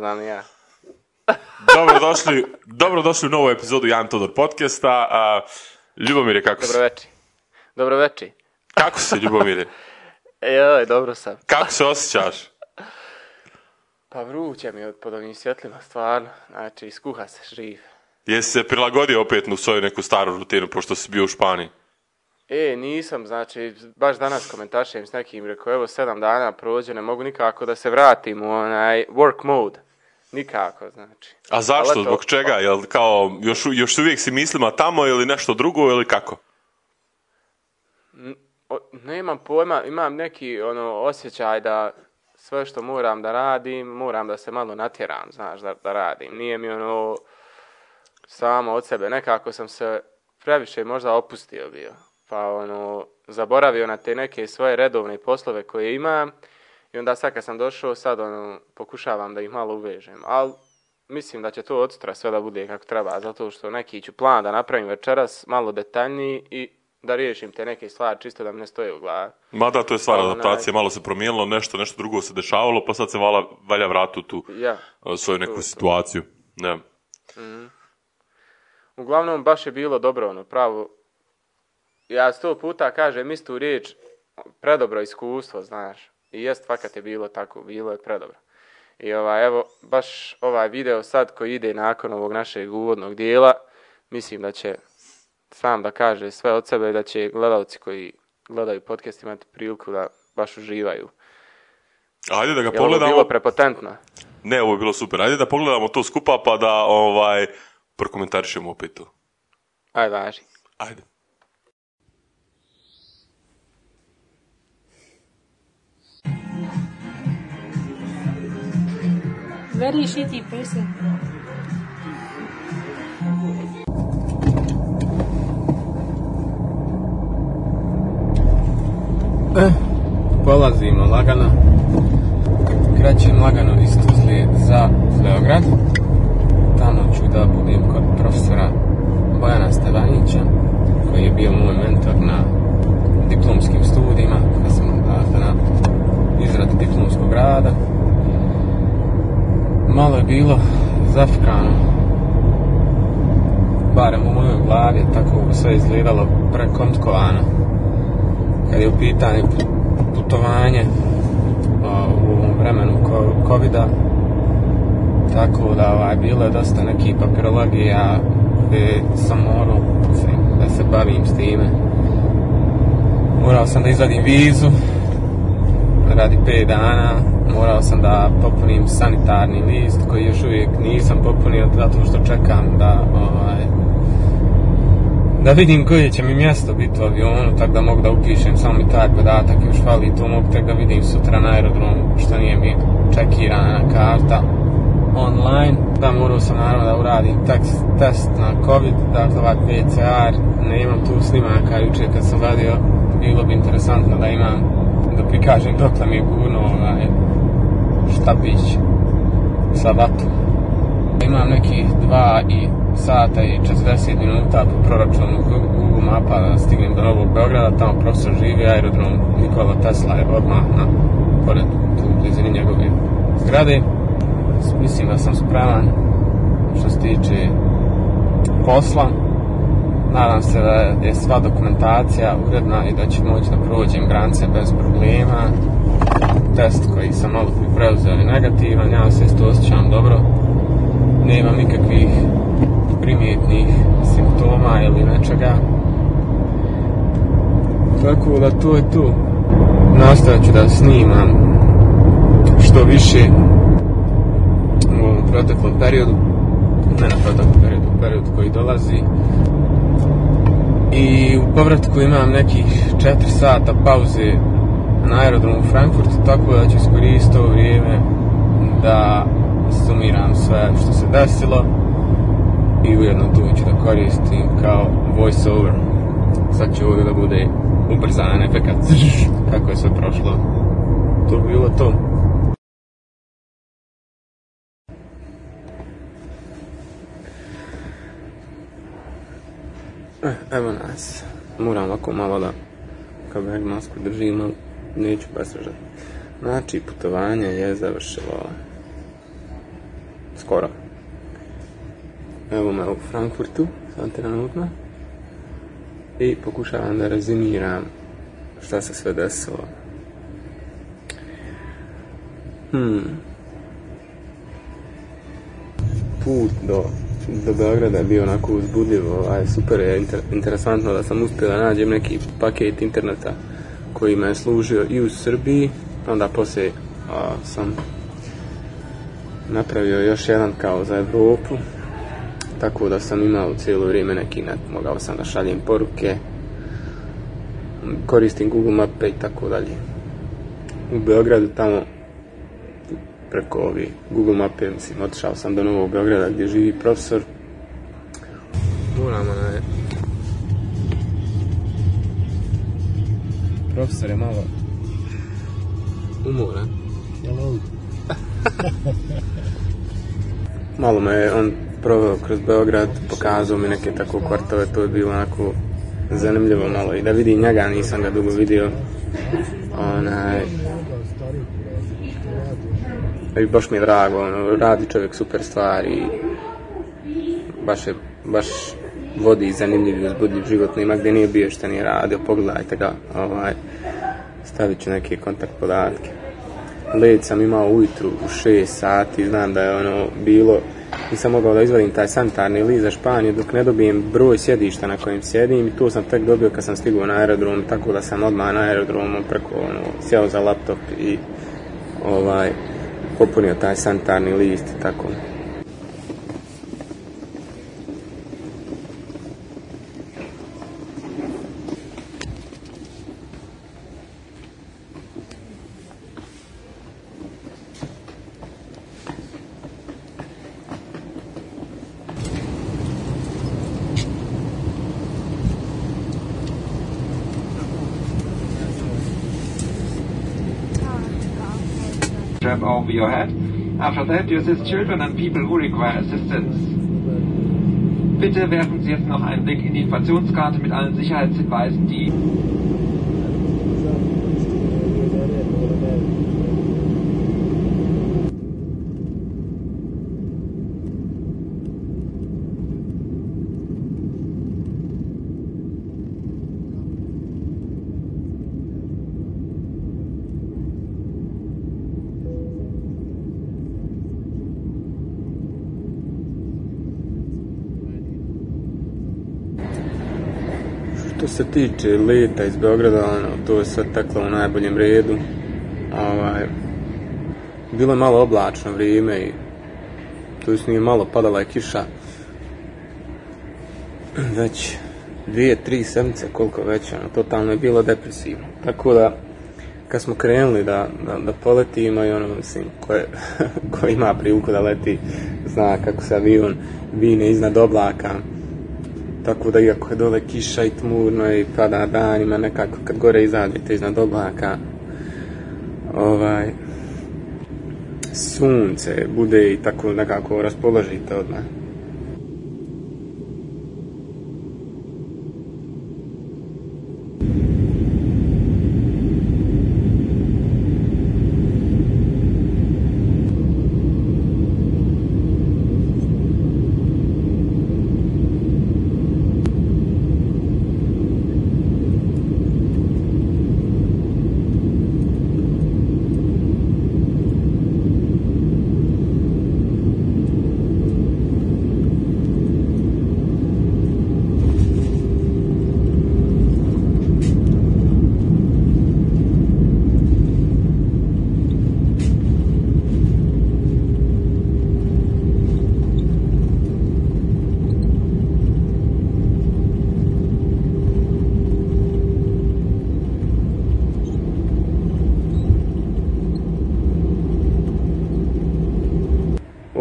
znam ni ja. Dobrodošli, dobrodošli u novu epizodu Jan Todor podcasta. A, Ljubomire, kako si? Dobroveči. Dobroveči. Kako si, Ljubomire? Joj, dobro sam. Kako se osjećaš? Pa vruće mi je pod ovim svjetlima, stvarno. Znači, skuha se živ. Jesi se prilagodio opet u svoju neku staru rutinu, pošto si bio u Španiji? E, nisam, znači, baš danas komentašem s nekim, rekao, evo, sedam dana prođe, ne mogu nikako da se vratim u onaj work mode. Nikako, znači. A zašto? Eto, Zbog čega? Jel kao, još, još uvijek si mislima tamo ili nešto drugo ili kako? O, nemam pojma, imam neki ono osjećaj da sve što moram da radim, moram da se malo natjeram, znaš, da, da radim. Nije mi ono samo od sebe. Nekako sam se previše možda opustio bio. Pa ono, zaboravio na te neke svoje redovne poslove koje imam. I onda sad kad sam došao, sad ono, pokušavam da ih malo uvežem. Ali mislim da će to od sutra sve da bude kako treba, zato što neki ću plan da napravim večeras malo detaljniji i da riješim te neke stvari čisto da mi ne stoje u glavi. Mada to je stvar Onaj. adaptacije, malo se promijenilo, nešto, nešto drugo se dešavalo, pa sad se vala, valja vratu tu Ja. a, svoju neku situaciju. Ne. Uglavnom, baš je bilo dobro, ono, pravo. Ja sto puta kažem istu riječ, predobro iskustvo, znaš. I jest fakat je bilo tako, bilo je predobro. I ovaj, evo, baš ovaj video sad koji ide nakon ovog našeg uvodnog dijela, mislim da će sam da kaže sve od sebe da će gledalci koji gledaju podcast imati priliku da baš uživaju. Ajde da ga Je ovo pogledamo. bilo prepotentno? Ne, ovo je bilo super. Ajde da pogledamo to skupa pa da ovaj, prokomentarišemo opet to. Aj, važi. Ajde. Very shitty person. E, polazimo lagano. Krećem lagano iz Tuzle za Beograd. Tamo ću da budem kod profesora Bojana Stevanića, koji je bio moj mentor na diplomskim studijima, kad sam dakle, na izradi diplomskog rada. Malo je bilo zafkano, barem u mojoj glavi, tako sve izgledalo prekontkovano. Kad je u pitanju putovanje u ovom vremenu ko- covida tako da ovaj, bilo je dosta nekih papirologija gdje sam morao da se bavim s time. Morao sam da izvadim vizu radi 5 dana morao sam da popunim sanitarni list koji još uvijek nisam popunio zato što čekam da ovaj, da vidim koje će mi mjesto biti u avionu, tako da mogu da upišem samo mi taj podatak još fali, to mogu tek da vidim sutra na aerodromu, što nije mi čekirana karta online. Da, morao sam naravno da uradim test, test na COVID, dakle ovaj PCR, ne imam tu snimaka, jučer kad sam radio, bilo bi interesantno da imam, da prikažem dokle mi je gurno ovaj, štapić sa vatom. Imam nekih dva i sata i 40 minuta po proračunu Google Mapa da stignem do Novog Beograda, tamo profesor živi, aerodrom Nikola Tesla je odmah na, pored tu blizini njegove zgrade. Mislim da sam spreman što se tiče posla. Nadam se da je sva dokumentacija uredna i da ću moći da prođem granice bez problema. Test koji sam malo preuzeo je negativan, ja se isto osjećam dobro nemam nikakvih primjetnih simptoma ili nečega. Tako da to je to. Nastavit ću da snimam što više u ovom proteklom periodu. Ne na proteklom periodu, u periodu koji dolazi. I u povratku imam nekih 4 sata pauze na aerodromu u Frankfurtu, tako da ću iskoristiti ovo vrijeme da sumiram sve što se desilo i ujedno tu ću da koristim kao voice over. Sad će ovdje da bude ubrzan efekat kako je sve prošlo. To bi bilo to. Evo nas. Moram ovako malo da bag masku držim, neću presrežati. Znači, putovanje je završilo. skoro. Evo me u Frankfurtu, sad trenutno. I pokušavam da rezimiram šta se sve desilo. Hmm. Put do, do Beograda je bio onako uzbudljivo, a super je inter, interesantno da sam uspio da nađem neki paket interneta koji me je služio i u Srbiji, onda poslije a, sam napravio još jedan kao za Evropu, tako da sam imao cijelo vrijeme neki net, mogao sam da šaljem poruke, koristim Google Mape i tako dalje. U Beogradu tamo preko ovi Google Mape, mislim, otišao sam do Novog Beograda gdje živi profesor. Moram onaj... Profesor je malo umoran. malo me on proveo kroz Beograd, pokazao mi neke tako kvartove, to je bilo onako zanimljivo malo i da vidim njega, nisam ga dugo vidio. Onaj, i baš mi je drago, ono, radi čovjek super stvari, baš je, baš vodi zanimljiv i uzbudljiv život, nema gdje nije bio što nije radio, pogledajte ga, ovaj, stavit ću neke kontakt podatke. Led sam imao ujutru u 6 sati, znam da je ono bilo, nisam mogao da izvadim taj sanitarni list za Španiju dok ne dobijem broj sjedišta na kojem sjedim i to sam tek dobio kad sam stigao na aerodrom, tako da sam odmah na aerodromu preko ono, sjeo za laptop i ovaj, popunio taj sanitarni list i tako. Your head. After that, you assist children and people who require assistance. Bitte werfen Sie jetzt noch einen Blick in die Informationskarte mit allen Sicherheitshinweisen, die Što se tiče leta iz Beograda, ono, to je sve teklo u najboljem redu. Ovaj, bilo je malo oblačno vrijeme i jest nije malo, padala je kiša. Već dvije, tri sedmice koliko već, ono, totalno je bilo depresivno. Tako da, kad smo krenuli da, da, da poletimo i ono, mislim, ko, je, ko ima priliku da leti, zna kako se avion vine iznad oblaka, tako da iako je dole kiša i tmurno i pada danima nekako kad gore izađete iznad oblaka ovaj sunce bude i tako nekako raspoložite odmah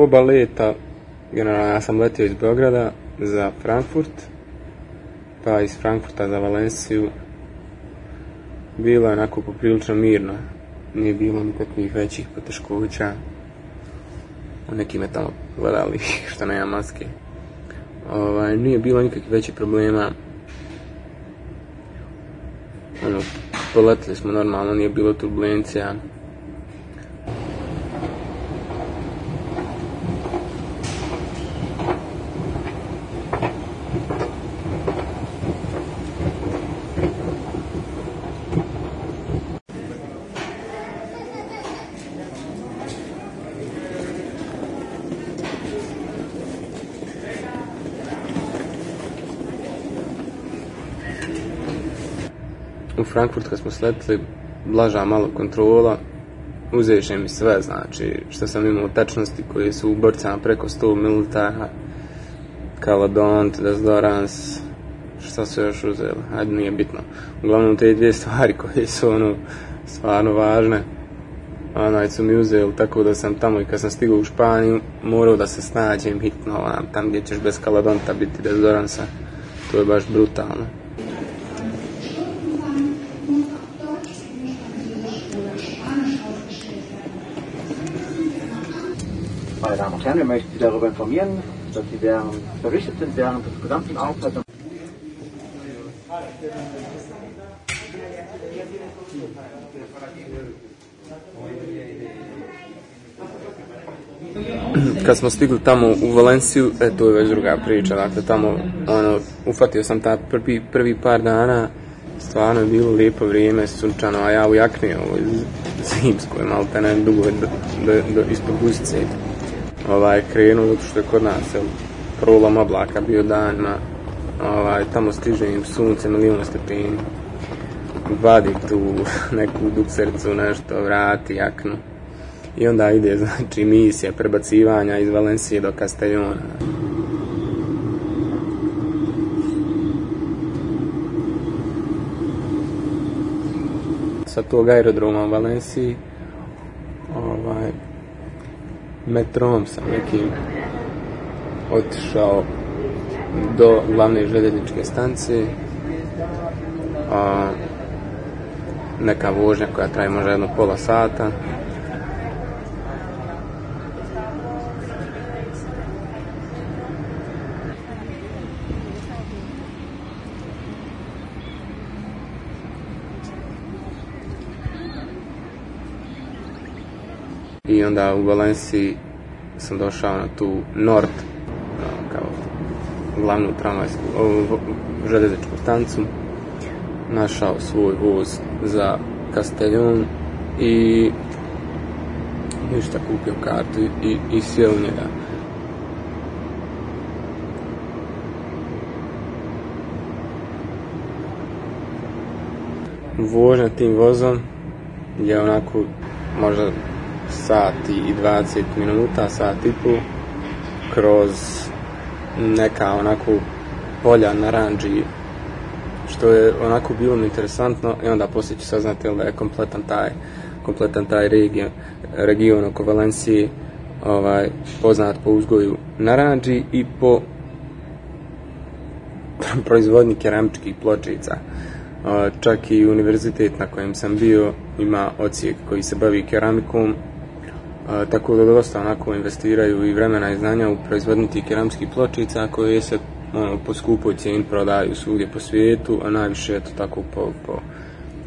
oba leta, generalno ja sam letio iz Beograda za Frankfurt, pa iz Frankfurta za Valenciju. Bilo je onako poprilično mirno, nije bilo nikakvih većih poteškoća. Neki me tamo gledali što nema maske. Ovaj, nije bilo nikakvih većih problema. Ono, poletili smo normalno, nije bilo turbulencija. Frankfurt kad smo sletili, blaža malo kontrola, uzeše mi sve, znači, što sam imao tečnosti koje su u borcama preko 100 ml, kalodont, dezodorans, šta su još uzeli, ajde nije bitno. Uglavnom te dvije stvari koje su ono, stvarno važne, onaj su mi uzeli tako da sam tamo i kad sam stigao u Španiju morao da se snađem hitno onam, tam gdje ćeš bez kalodonta biti dezodoransa to je baš brutalno und Herren, wir möchten Sie darüber informieren, dass Sie während, verrichtet sind während des gesamten Aufenthalts. Kad smo stigli tamo u Valenciju, e, to je već druga priča, dakle tamo, ono, ufatio sam ta prvi, prvi par dana, stvarno je bilo lijepo vrijeme, sunčano, a ja u jakni, ovo, zimskoj, malo te ne dugo do, do, do, ispod guzice, ovaj, krenuo, što je kod nas, jel, prolam oblaka bio danima, ovaj, tamo stiže im sunce, milion stepeni, vadi tu neku duksericu, nešto, vrati jaknu, i onda ide znači misija prebacivanja iz Valencije do Castellona. Sa tog aerodroma u Valenciji ovaj, metrom sam nekim otišao do glavne željezničke stanice a, neka vožnja koja traje možda jedno pola sata i onda u Valenciji sam došao na tu Nord kao glavnu tramvajsku željezničku stancu. Našao svoj voz za Castellon i ništa kupio kartu i, i sjeo u njega. Vožnja tim vozom je onako možda sat i 20 minuta, sat i pol, kroz neka onako polja naranđi, što je onako bilo interesantno i onda poslije ću saznati da je kompletan taj, kompletan taj region, region oko Valencije ovaj, poznat po uzgoju naranđi i po proizvodnji keramičkih pločica. Čak i univerzitet na kojem sam bio ima ocijek koji se bavi keramikom Tako da dosta onako investiraju i vremena i znanja u proizvodnji tih keramskih pločica koje se ono, po skupoj cijeni prodaju svugdje po svijetu, a najviše je to tako po, po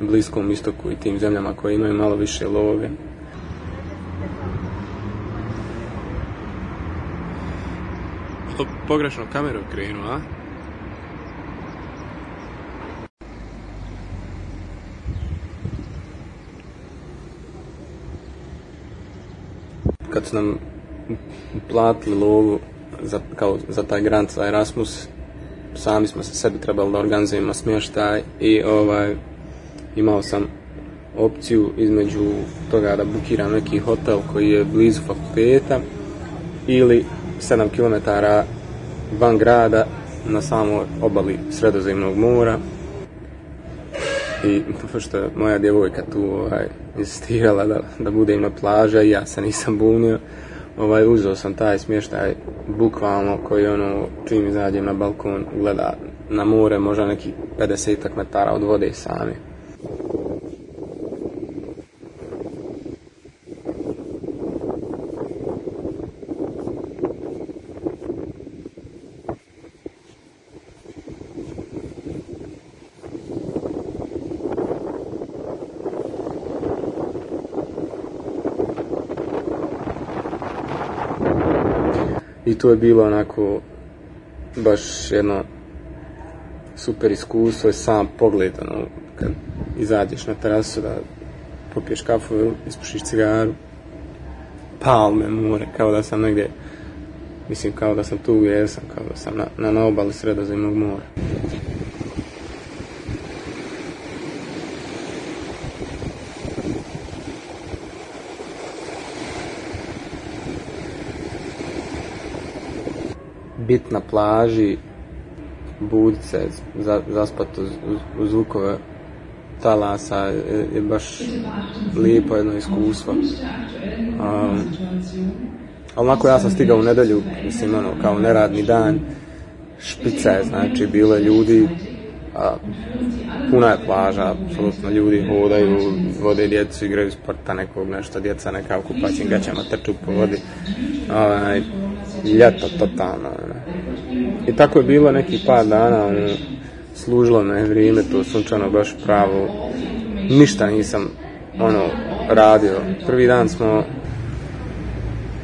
bliskom istoku i tim zemljama koje imaju malo više love. Pogrešno kameru krenu, a? Su nam platili lovu za, kao, za taj grant za Erasmus, sami smo se sebi trebali da organizujemo smještaj i ovaj, imao sam opciju između toga da bukiram neki hotel koji je blizu fakulteta ili 7 km van grada na samoj obali sredozemnog mora i pošto je moja djevojka tu ovaj, insistirala da, da bude na plaža i ja se nisam bunio ovaj, uzeo sam taj smještaj bukvalno koji ono čim izađem na balkon gleda na more možda neki 50 metara od vode sami to je bilo onako baš jedno super iskustvo i sam pogled ono, kad izađeš na terasu da popiješ kafu ispušiš cigaru palme, more, kao da sam negdje mislim kao da sam tu gdje sam, kao da sam na, na, na obali sredozemnog mora bit na plaži, budit se, za, zaspat uz, uz, zvukove talasa je, je baš lijepo jedno iskustvo. Um, onako ja sam stigao u nedelju, mislim ono, kao neradni dan, špica je, znači, bilo je ljudi, a, puna je plaža, apsolutno ljudi hodaju, vode djecu, igraju sporta nekog, nešto, djeca neka u kupaćim gaćama trču po vodi, ovaj, ljeto totalno, ono. I tako je bilo neki par dana, ono, služilo me vrijeme to sunčano baš pravo, ništa nisam, ono, radio. Prvi dan smo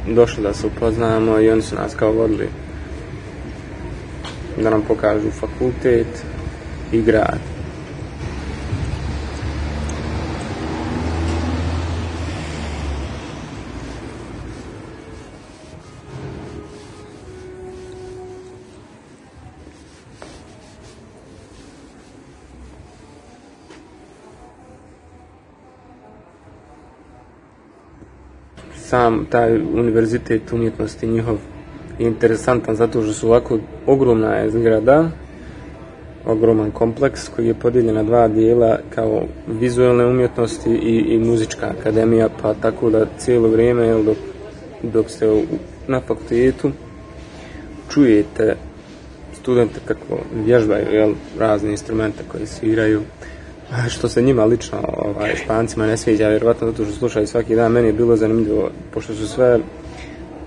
došli da se upoznamo i oni su nas kao vodili da nam pokažu fakultet i grad. Sam taj univerzitet umjetnosti njihov je interesantan zato što su ovako ogromna je zgrada ogroman kompleks koji je podijeljen na dva dijela kao vizualne umjetnosti i, i muzička akademija pa tako da cijelo vrijeme dok, dok ste u, na fakultetu čujete studente kako vježbaju jel, razne instrumente koje sviraju što se njima lično ovaj, špancima ne sviđa, vjerovatno zato što slušaju svaki dan, meni je bilo zanimljivo, pošto su sve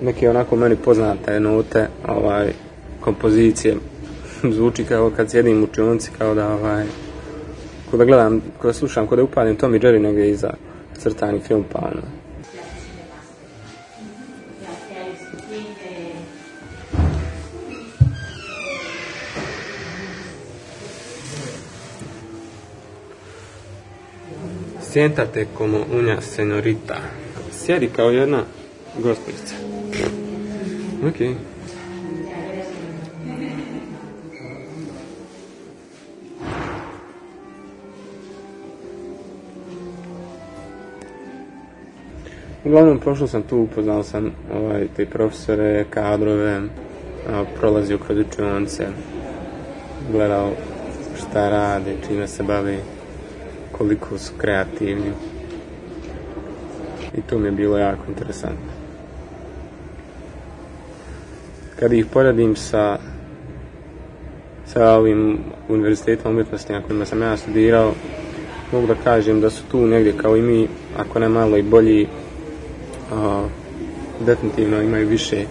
neke onako meni poznate note, ovaj, kompozicije, zvuči kao kad sjedim u učionci, kao da ovaj, da gledam, kada slušam, kada upalim Tom i Jerry negdje iza crtani film, pa ono. Siéntate como una señorita. Sjedi kao jedna gospođica. Ok. Uglavnom, prošao sam tu, upoznao sam ovaj, te profesore, kadrove, a, prolazio kroz učionce, gledao šta rade, čime se bavi koliko su kreativni. I to mi je bilo jako interesantno. Kad ih poredim sa sa ovim univerzitetom umjetnosti na kojima sam ja studirao, mogu da kažem da su tu negdje kao i mi, ako ne malo i bolji, a, definitivno imaju više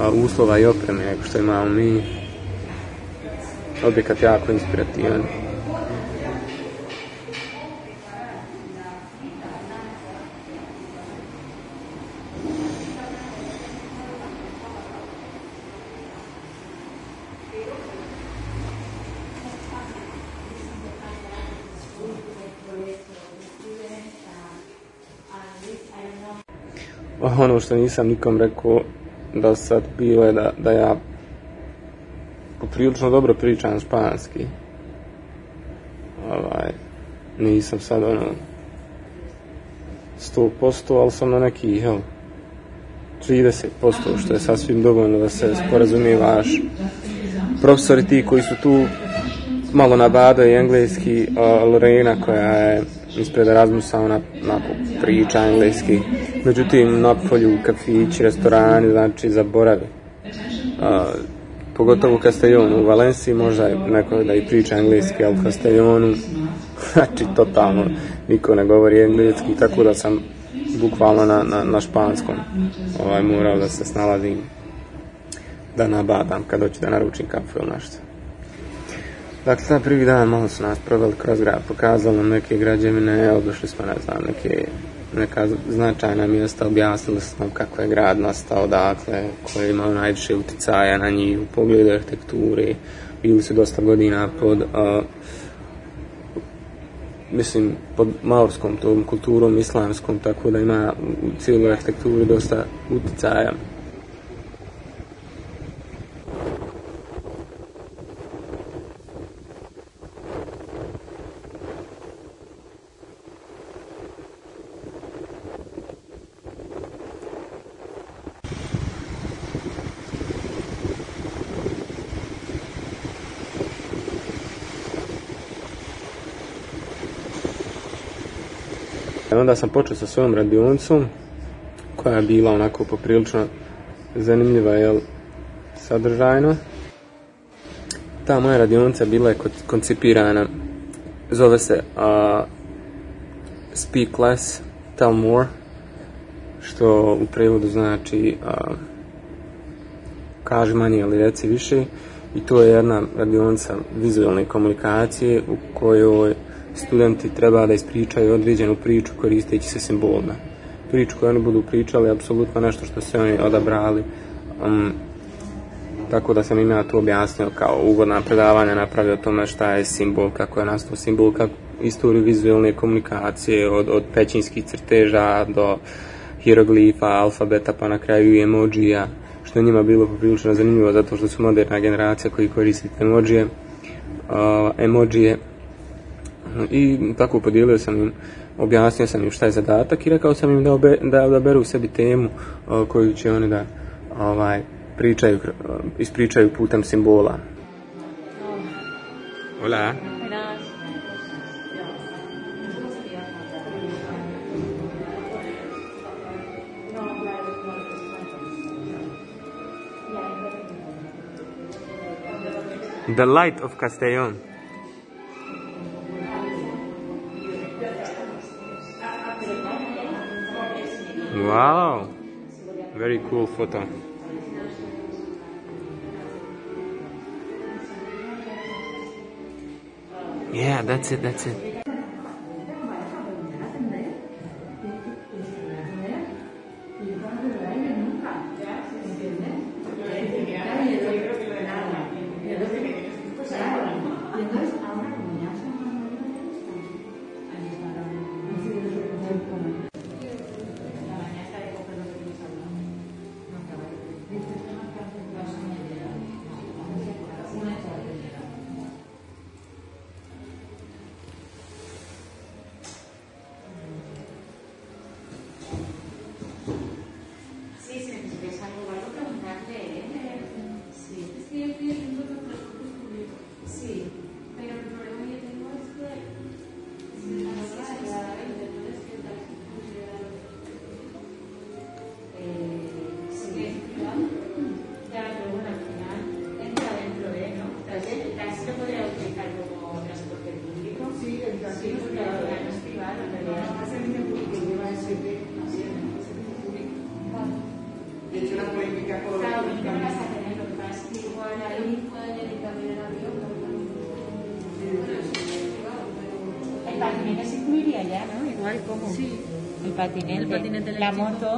a, uslova i opreme nego što imamo mi. Objekat jako inspirativan. Ono što nisam nikom rekao da sad bilo je da, da ja poprilično dobro pričam španski. Ovaj, nisam sad ono 100%, ali sam na neki, jel, 30%, što je sasvim dovoljno da se sporazumijevaš. Profesori ti koji su tu malo nabadaju engleski, Lorena koja je ispred Erasmusa, ona onako priča engleski. Međutim, na polju, kafići, restorani, znači, zaboravi. A, pogotovo u Castellonu, u Valenciji možda je neko da i priča engleski, ali u Castellonu, znači, totalno niko ne govori engleski, tako da sam bukvalno na, na, na španskom ovaj, morao da se snalazim da nabadam kad hoću da naručim kafu ili nešto. Dakle, na prvi dan malo su nas proveli kroz grad, pokazali nam neke građevine, odošli smo, ne znam, neke, neka značajna mjesta, objasnili smo nam kako je grad nastao, dakle, koji je imao najviše uticaja na njih u pogledu arhitekture, bili su dosta godina pod, uh, mislim, pod maorskom tom kulturom, islamskom, tako da ima u cijeloj arhitekturi dosta uticaja. Onda sam počeo sa svojom radionicom, koja je bila onako poprilično zanimljiva, jel, sadržajno. Ta moja radionica bila je koncipirana, zove se uh, Speak Less, Tell More, što u prevodu znači uh, kaži manje ili reci više i to je jedna radionica vizualne komunikacije u kojoj studenti treba da ispričaju određenu priču koristeći se simbolima. Priču koju oni budu pričali je apsolutno nešto što se oni odabrali. Um, tako da sam im ja to objasnio kao uvodna predavanja napravio o tome šta je simbol, kako je nastao simbol, kako istoriju vizualne komunikacije od, od pećinskih crteža do hieroglifa, alfabeta pa na kraju i emojija što je njima bilo poprilično zanimljivo zato što su moderna generacija koji koriste emojije uh, emojije i tako podijelio sam im objasnio sam im šta je zadatak i rekao sam im da, obe, da odaberu sebi temu koju će oni da ovaj, pričaju, ispričaju putem simbola. Hola. The light of Castellón. Wow, very cool photo. Yeah, that's it, that's it. La moto.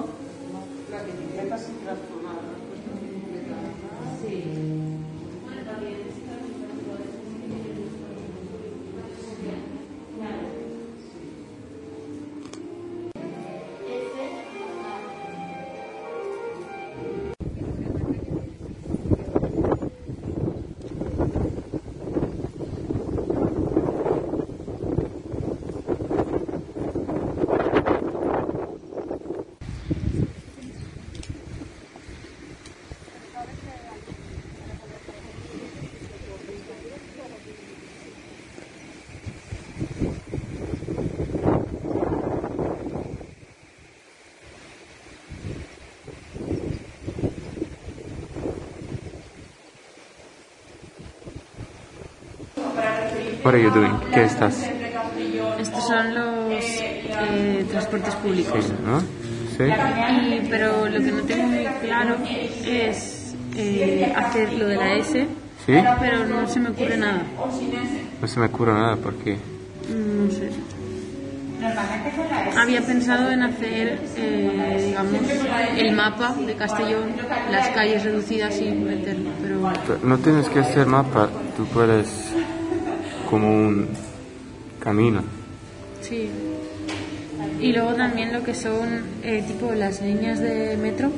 What are you doing? ¿Qué estás? Estos son los eh, transportes públicos. Sí, ¿no? Sí. Y- pero lo que no tengo muy claro es eh, hacer lo de la S, ¿Sí? pero no se me ocurre nada. No se me ocurre nada porque... Mm, No sé. Había pensado en hacer, eh, digamos, el mapa de Castellón, las calles reducidas y meterlo, pero No tienes que hacer mapa, tú puedes como un camino. sí. Y luego también lo que son, eh, tipo, las líneas de metro,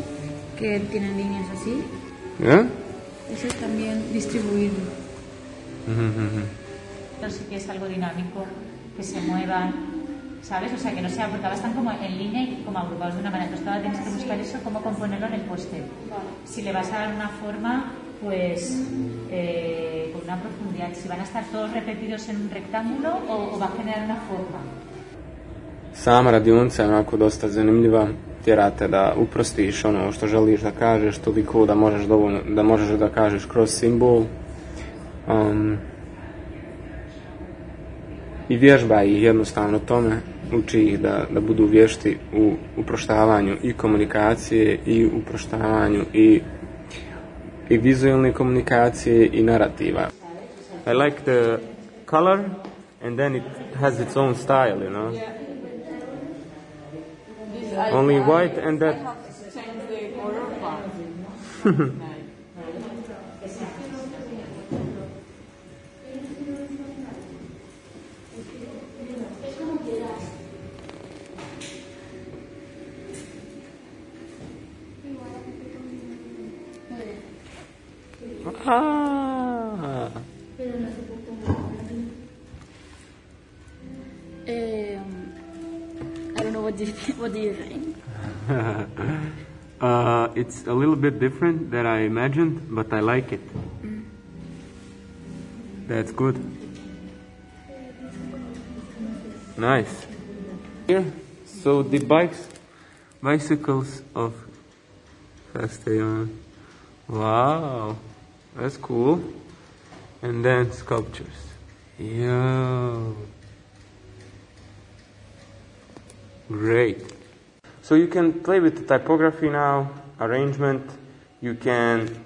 que tienen líneas así, ¿Eh? eso también distribuirlo. Ujú, ujú. Pero sí que es algo dinámico, que se muevan, ¿sabes? O sea, que no sea, porque ahora están como en línea y como agrupados de una manera. Entonces ahora tienes que buscar eso, cómo componerlo en el póster. Si le vas a dar una forma, pues eh, con una profundidad. Si van a estar todos repetidos en un rectángulo o, o va a generar una forma. sama radionica je onako dosta zanimljiva, tjerate da uprostiš ono što želiš da kažeš toliko da možeš dovoljno, da možeš da kažeš kroz simbol. Um, I vježba ih jednostavno tome, uči ih da, da budu vješti u uproštavanju i komunikacije i uproštavanju i, i vizualne komunikacije i narativa. I like the color and then it has its own style, you know. Only white and that Ah. Um, I don't know what do you what do you think? uh, it's a little bit different than I imagined, but I like it. That's good. Nice. Here, so the bikes, bicycles of Castellon. Wow, that's cool. And then sculptures. Yo. Great. So you can play with the typography now, arrangement. You can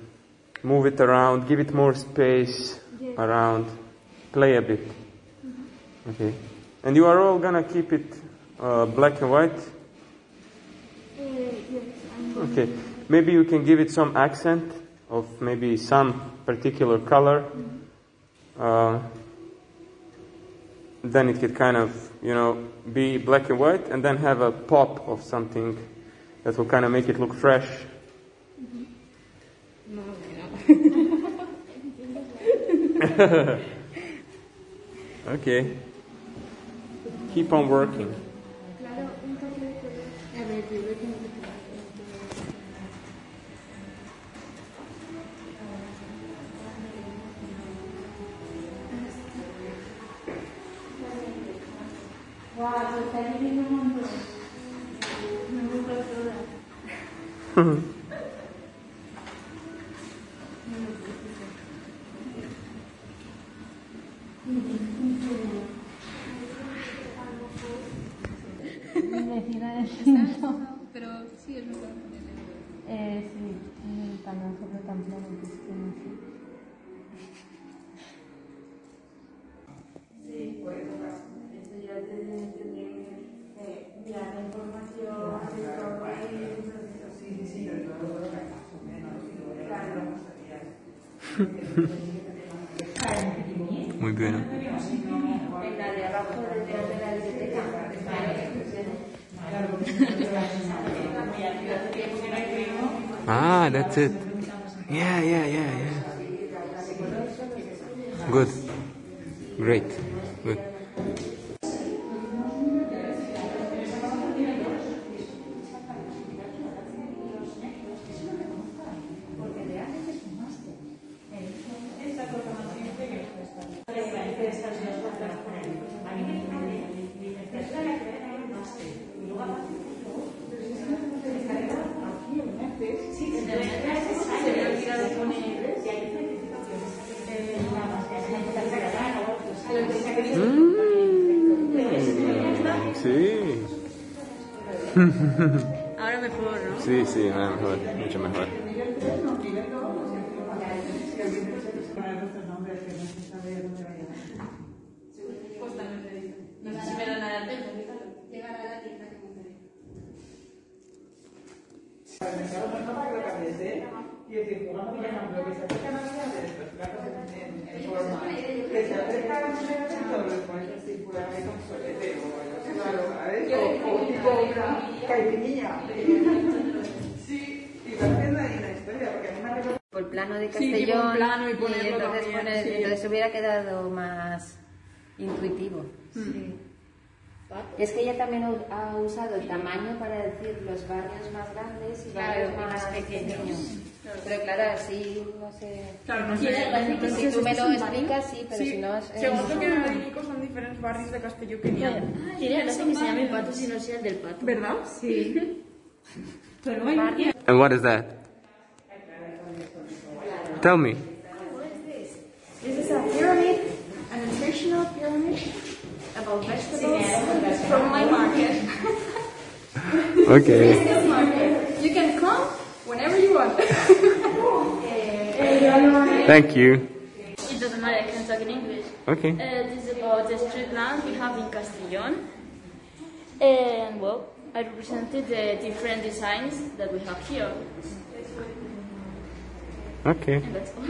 move it around, give it more space around, play a bit. Okay. And you are all gonna keep it uh, black and white? Okay. Maybe you can give it some accent of maybe some particular color. Uh, then it could kind of, you know, be black and white and then have a pop of something that will kind of make it look fresh. okay. Keep on working. Wow, está. No me toda. Pero sí, es Eh, sí, en el sobre tan plano. Muy bien. Ah, that's it. Yeah, yeah, yeah, yeah. Good. Great. Good. Ahora mejor, ¿no? Sí, sí, ahora mejor, mucho mejor. Y el que se a las que se por plano de Castellón. Y entonces, entonces hubiera quedado más intuitivo. Mm. Es que ella también ha usado el tamaño para decir los barrios más grandes y claro, barrios más, pequeños. Pero claro, así no sé. Claro, no sé. Si tú me lo explicas, sí, pero Sí, si no es. según lo que me dijo, son diferentes barrios de Castelló que hay. Tiene gracia que se llame pato si no sea el del pato. ¿Verdad? Sí. Pero bueno, And what is that? Tell me. This is a pyramid, a nutritional pyramid about vegetables from my market. Okay. This market. You can come whenever you want. Thank you. It doesn't matter, I can talk in English. Okay. Uh, this is about the street lamp we have in Castellón. And well, I represented the different designs that we have here. Okay. And that's all.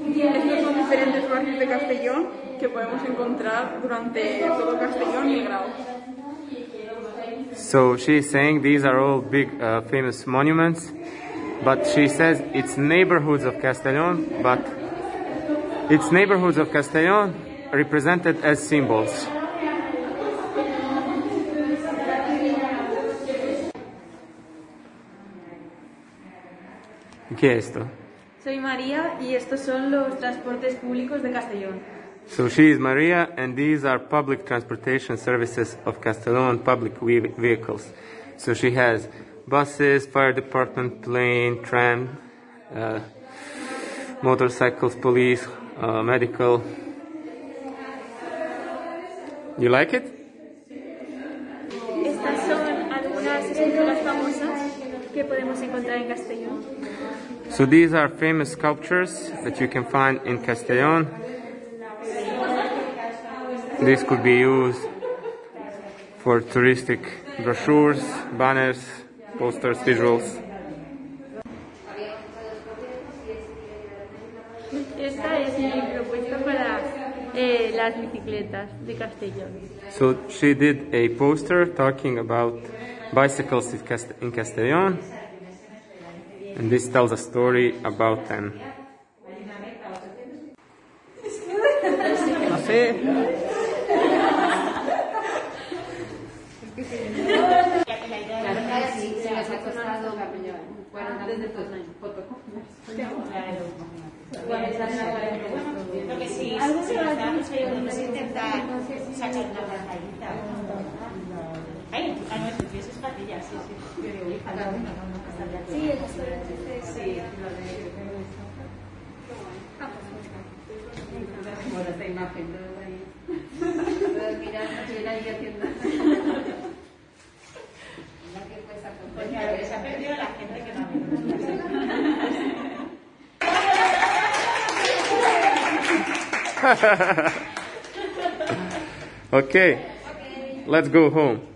Estos son diferentes barrios de Castellón que podemos encontrar durante todo Castellón y el Grau. So she's saying these are all big uh, famous monuments, but she says it's neighborhoods of Castellón, but it's neighborhoods of Castellón represented as symbols. ¿Qué es esto? Soy María y estos son los transportes públicos de Castellón. So she is Maria, and these are public transportation services of Castellón public ve- vehicles. So she has buses, fire department, plane, tram, uh, motorcycles, police, uh, medical. You like it? Estas son algunas esculturas famosas que podemos encontrar en Castellón. So these are famous sculptures that you can find in Castellón. This could be used for touristic brochures, banners, posters, visuals. Esta es mi propuesta para eh, las bicicletas de Castellón. So she did a poster talking about bicycles in, Castellón, and this tells a story about them. No sé. antes de Claro. que sí, algo se va a intentar sacar una rajadita. Ay, ah, no, estudié sus patillas, sí, sí. Sí, el esta imagen, todo ahí. Mirando, yo era ahí haciendo... Okay, let's go home.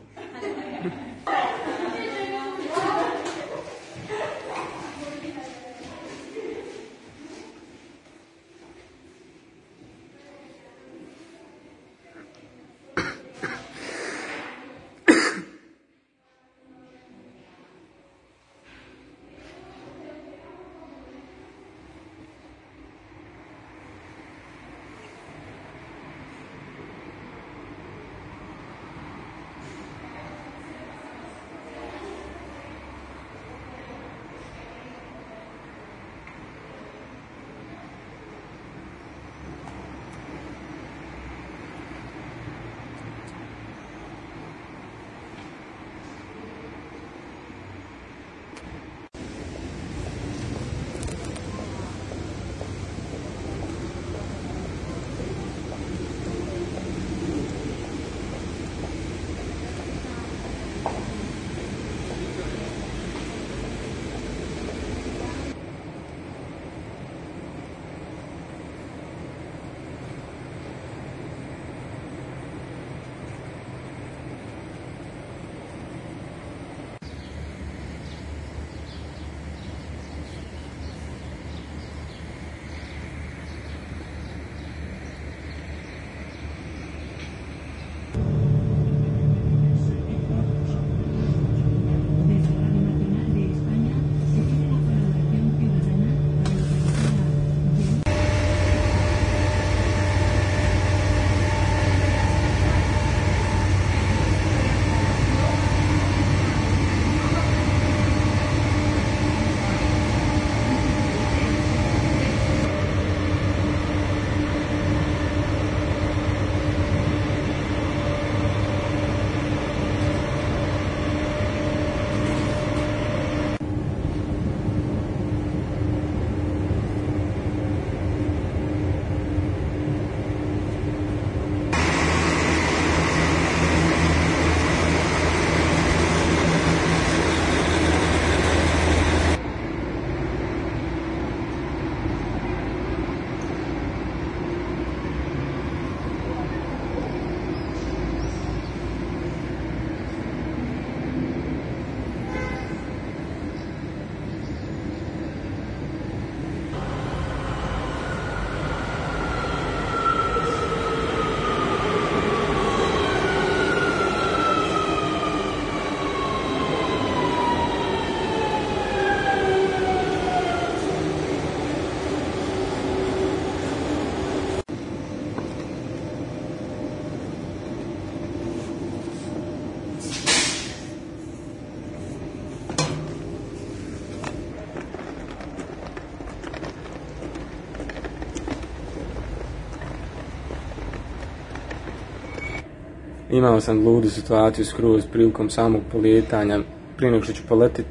Imao sam ludu situaciju skroz prilikom samog polijetanja, prije nego što ću poletit,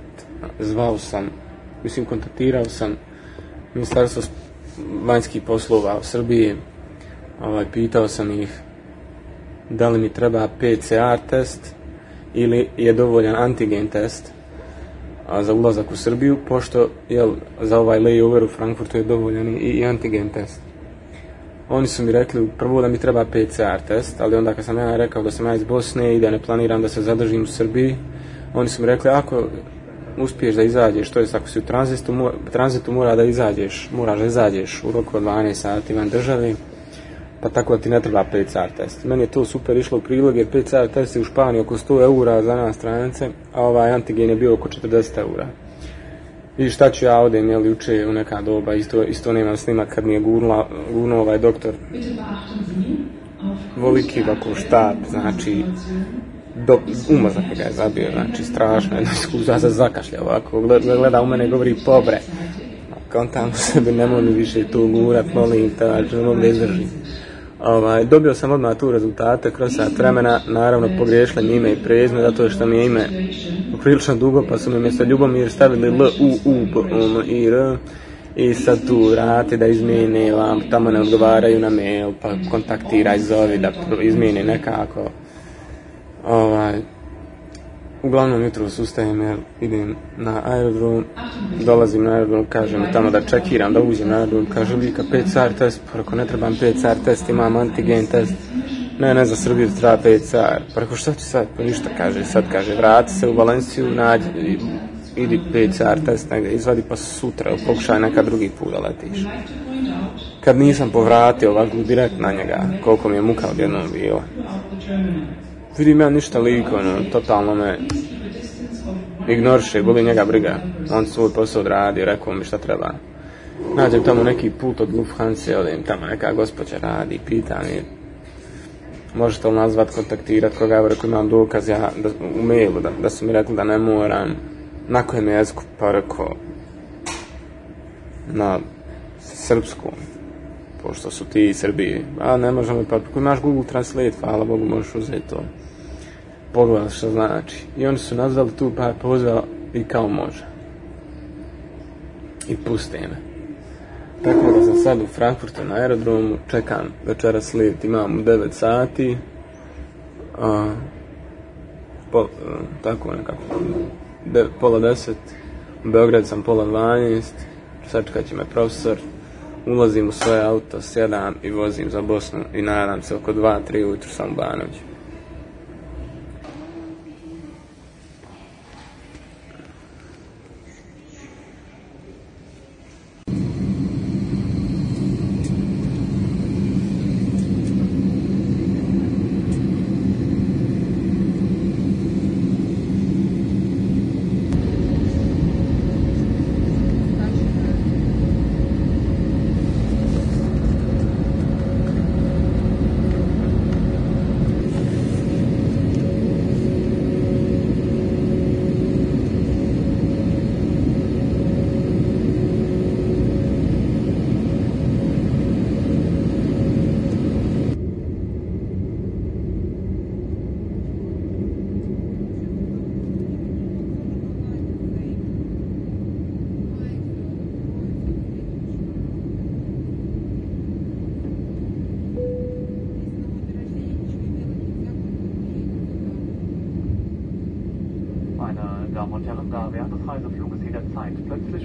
zvao sam, mislim kontaktirao sam ministarstvo vanjskih poslova u Srbiji, ovaj, pitao sam ih da li mi treba PCR test ili je dovoljan antigen test za ulazak u Srbiju, pošto jel, za ovaj layover u Frankfurtu je dovoljan i, i antigen test. Oni su mi rekli prvo da mi treba PCR test, ali onda kad sam ja rekao da sam ja iz Bosne i da ne planiram da se zadržim u Srbiji, oni su mi rekli ako uspiješ da izađeš, to je ako si u tranzitu, mora, tranzitu mora da izađeš, moraš da izađeš u roku od 12 sati van države, pa tako da ti ne treba PCR test. Meni je to super išlo u prilog jer PCR test je u Španiji oko 100 eura za nas stranice, a ovaj antigen je bio oko 40 eura. I šta ću ja ovdje, jel, juče u neka doba, isto, isto nemam snimak kad mi je gurnula, gurnuo ovaj doktor voliki ovako štap, znači do, umazak ga je zabio, znači strašno, jedno iskustva se zakašlja ovako, gleda, gleda u mene govori pobre. Kontam sebi, nemoj mi više tu gurat, molim te, znači ne mogu da izdržim. Ovaj, dobio sam odmah tu rezultate kroz sat vremena, naravno pogriješila mi ime i prezme, zato što mi je ime prilično dugo, pa su mi mjesto Ljubomir stavili L, U, U, B, M, I, R, i sad tu vrati da izmijene vam, tamo ne odgovaraju na mail, pa kontaktiraj, zovi da izmijene nekako. Ovaj, uglavnom jutro sustajem jer idem na aerodrom, dolazim na aerodrom, kažem tamo da čekiram, da uđem na aerodrom, kaže Vika PCR test, preko ne trebam PCR test, imam antigen test, ne, ne, za Srbiju treba PCR, preko šta ću sad, pa ništa kaže, sad kaže, vrati se u Valenciju, nađi, idi PCR test negdje, izvadi pa sutra, pokušaj neka drugi put da letiš. Kad nisam povratio ovako direkt na njega, koliko mi je muka odjednom bilo. Vidim ja ništa liko, ono, totalno me ignoriše, boli njega briga. On svoj posao odradio, rekao mi šta treba. Nađem tamo neki put od Lufthansa, odim tamo neka gospođa radi, pita mi možete li nazvat, kontaktirat koga, evo rekao imam dokaz ja, da, u mailu, da, da su mi rekli da ne moram. Na kojem jeziku, pa rekao na srpskom, pošto su ti iz Srbije. A ne možemo, pa ako imaš Google Translate, hvala Bogu, možeš uzeti to. Pogledati što znači. I oni su nazvali tu par poziva i kao može. I puste me. Tako da sam sad u Frankfurtu na aerodromu, čekam večeras let, imam u 9 sati. A, po, tako nekako, de, pola 10, u Beograd sam pola 12, sačekat će me profesor, ulazim u svoje auto, sjedam i vozim za Bosnu i nadam se oko 2-3 ujutru sam u.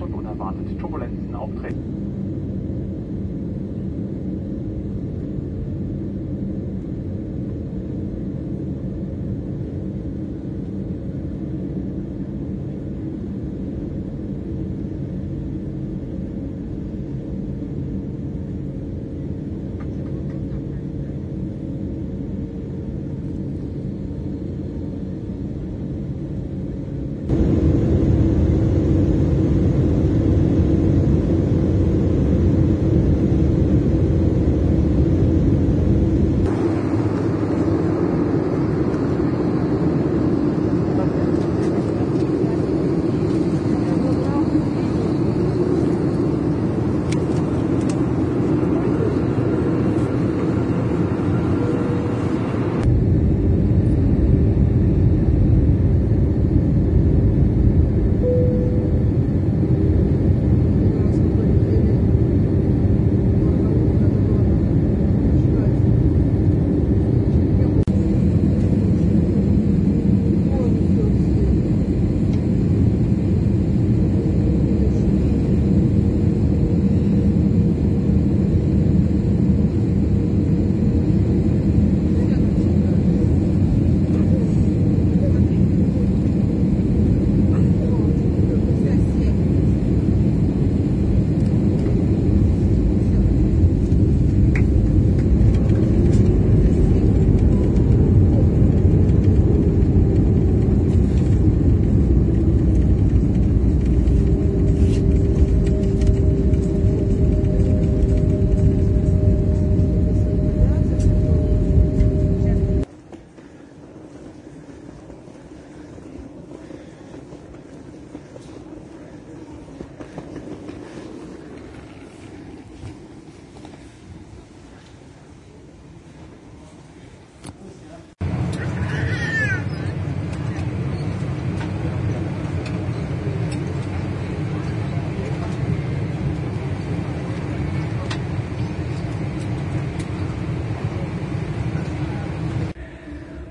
und unerwartet Turbulenzen auftreten.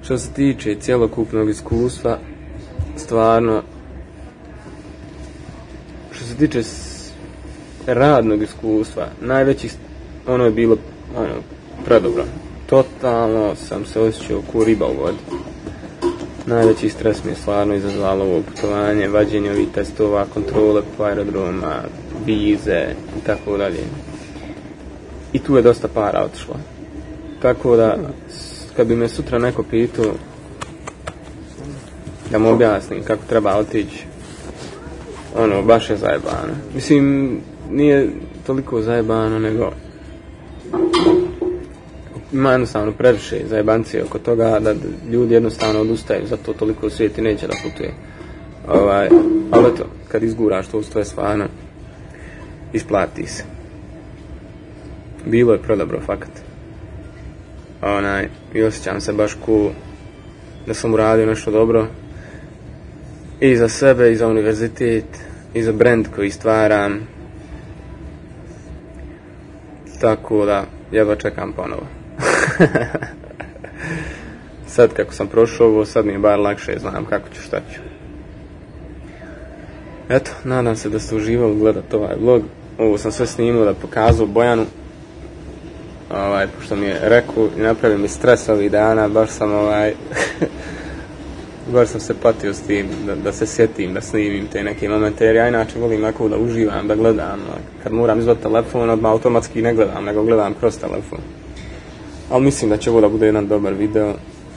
Što se tiče cjelokupnog iskustva, stvarno, što se tiče radnog iskustva, najveći, ono je bilo ono, predobro. Totalno sam se osjećao ko riba u vodi. Najveći stres mi je stvarno izazvalo ovo putovanje, vađenje ovih testova, kontrole po aerodroma, vize i tako dalje. I tu je dosta para otišlo. Tako da, kad bi me sutra neko pitao da mu objasnim kako treba otići, ono, baš je zajebano. Mislim, nije toliko zajebano, nego ima jednostavno previše zajebancije oko toga da ljudi jednostavno odustaju, zato toliko svijeti neće da putuje. Ovaj, ali eto, kad izguraš to, to je stvarno, isplati se. Bilo je predobro, fakat. Onaj, i osjećam se baš ku da sam uradio nešto dobro i za sebe, i za univerzitet, i za brand koji stvaram. Tako da, jedva čekam ponovo. sad kako sam prošao ovo, sad mi je bar lakše, znam kako ću, šta ću. Eto, nadam se da ste uživali gledat ovaj vlog. Ovo sam sve snimao da pokazao Bojanu. Ovaj, pošto mi je rekao i napravio mi stres ovih dana, baš sam ovaj... baš sam se patio s tim, da, da se sjetim, da snimim te neke momente, jer ja inače volim onako da uživam, da gledam. a Kad moram izvati telefon, odmah automatski ne gledam, nego gledam kroz telefon. Ali mislim da će ovo da bude jedan dobar video.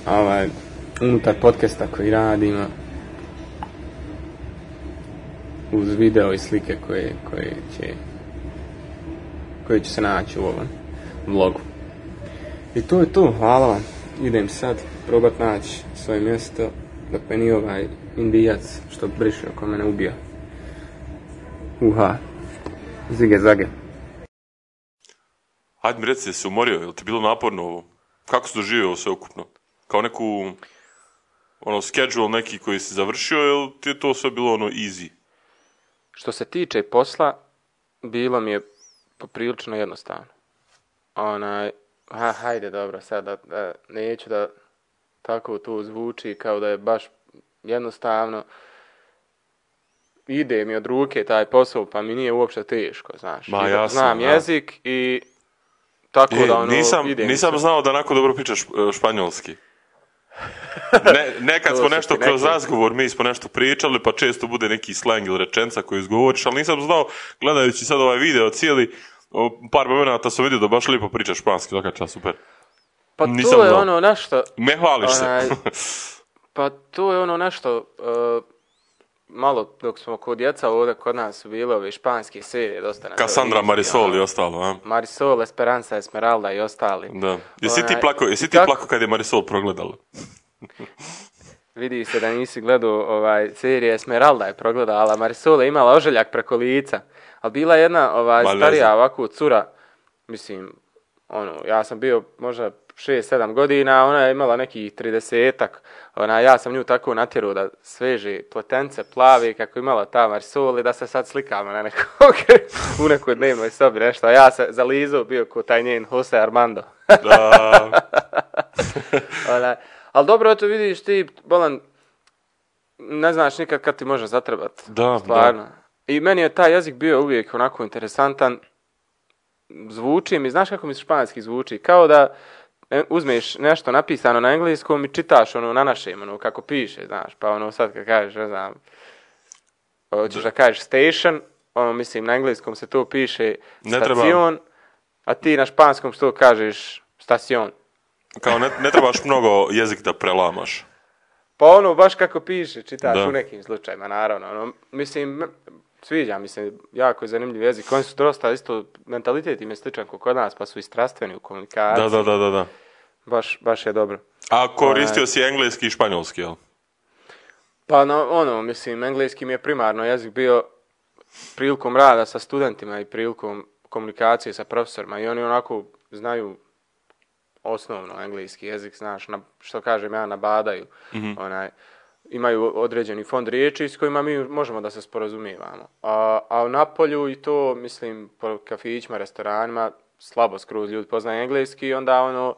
Ovaj, unutar podcasta koji radimo, uz video i slike koje, koje će koje će se naći u ovom vlogu. I to je to, hvala vam. Idem sad probat naći svoje mjesto dok me nije ovaj indijac što briše oko mene ubio. Uha. Zige zage. Hajde mi reci, jesi se umorio, je li ti bilo naporno ovo? Kako si doživio sve ukupno? Kao neku, ono, schedule neki koji si završio, ili ti je to sve bilo ono easy? Što se tiče posla, bilo mi je poprilično jednostavno. Onaj, ha, hajde dobro, sad da, da, neću da tako tu zvuči kao da je baš jednostavno. Ide mi od ruke taj posao, pa mi nije uopšte teško, znaš. Ma, jasno, Znam da. jezik i tako E, da ono, nisam, ide mi nisam sve. znao da onako dobro pričaš e, španjolski. Ne, nekad To smo nešto kroz razgovor, mi smo nešto pričali, pa često bude neki slang ili rečenca koju izgovoriš, ali nisam znao, gledajući sad ovaj video cijeli, o, par momenata sam vidio da baš lijepo pričaš španski, čast, super. Pa nisam to je znao. ono nešto... Ne hvališ se. pa to je ono nešto... uh, malo dok smo kod djeca ovdje kod nas bile ove španske serije dosta na Cassandra Marisol ono, i ostalo, a? Marisol, Esperanza, Esmeralda i ostali. Da. Jesi ti plako, jesi ti plako kad je Marisol progledala? Vidi se da nisi gledao ovaj, serije Esmeralda je progledala, Marisol je imala oželjak preko lica. Ali bila je jedna ovaj, Ma, starija ovako cura, mislim, ono, ja sam bio možda 6-7 godina, ona je imala nekih 30-ak. Ona, ja sam nju tako natjerao da sveže pletence plave kako imala ta Marisol i da se sad slikamo na nekog u nekoj dnevnoj sobi nešto. A ja se zalizao bio ko taj njen Jose Armando. Da. Ona, ali dobro, eto vidiš ti, Bolan, ne znaš nikad kad ti može zatrebat. Da, Stvarno. I meni je taj jezik bio uvijek onako interesantan. Zvuči mi, znaš kako mi španski zvuči? Kao da e, uzmeš nešto napisano na engleskom i čitaš ono na našem, ono kako piše, znaš. Pa ono sad kad kažeš, ne znam, hoćeš da kažeš station, ono mislim na engleskom se to piše stacion, a ti na španskom što kažeš stacion. Kao ne, ne trebaš mnogo jezik da prelamaš. Pa ono, baš kako piše, čitaš Da. u nekim slučajima, naravno. Ono, mislim, sviđa mi se, jako je zanimljiv jezik. Oni su dosta, isto, mentalitet im je sličan kod nas, pa su i strastveni u komunikaciji. Da, da, da, da. Baš, baš je dobro. A koristio si engleski i španjolski, jel? Pa no, ono, mislim, engleski mi je primarno jezik bio prilikom rada sa studentima i prilikom komunikacije sa profesorima i oni onako znaju osnovno engleski jezik, znaš, na, što kažem ja, nabadaju. Onaj, imaju određeni fond riječi s kojima mi možemo da se sporazumijevamo. A, a u Napolju i to, mislim, po kafićima, restoranima, slabo skroz ljudi poznaju engleski i onda ono,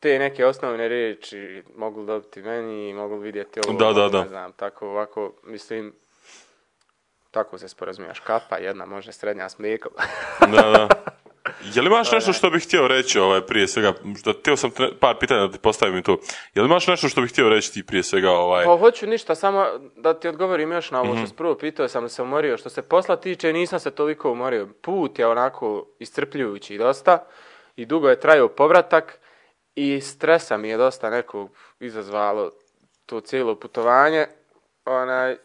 te neke osnovne riječi mogu dobiti meni, mogu vidjeti ovo, Da, da, da. ne znam, tako ovako, mislim, tako se sporazumijaš, kapa jedna može srednja s mlijekom. Da, da. Je li imaš nešto što bih htio reći ovaj, prije svega, što htio sam tre- par pitanja da ti postavim tu. Je li imaš nešto što bih htio reći ti prije svega ovaj... Pa hoću ništa, samo da ti odgovorim još na ovo Mhm. što prvo pitao, sam se umorio. Što se posla tiče, nisam se toliko umorio. Put je onako iscrpljujući dosta i dugo je trajao povratak i stresa mi je dosta nekog izazvalo to cijelo putovanje. Onaj,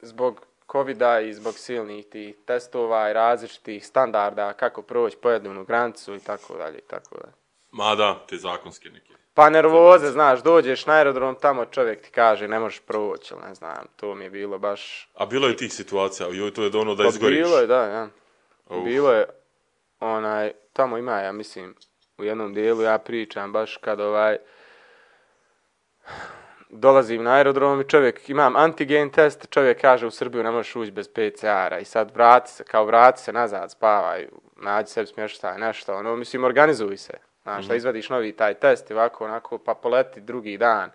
zbog covida i zbog silnih tih testova i različitih standarda kako proći pojedinu granicu i tako dalje i tako dalje. Ma da, te zakonske neke. Pa nervoze, znaš, dođeš na aerodrom, tamo čovjek ti kaže ne možeš proći, ne znam, to mi je bilo baš... A bilo je tih situacija, joj, to je ono da Pa izgoriš. Bilo je, da, ja. Uf. Bilo je, onaj, tamo ima, ja mislim, u jednom dijelu ja pričam baš kad ovaj, dolazim na aerodrom i čovjek, imam antigen test, čovjek kaže u Srbiju ne možeš ući bez PCR-a i sad vrati se, kao vrati se nazad, spavaj, nađi sebi smještaj, nešto, ono, mislim, organizuj se, znaš, da izvadiš novi taj test i ovako, onako, pa poleti drugi dan.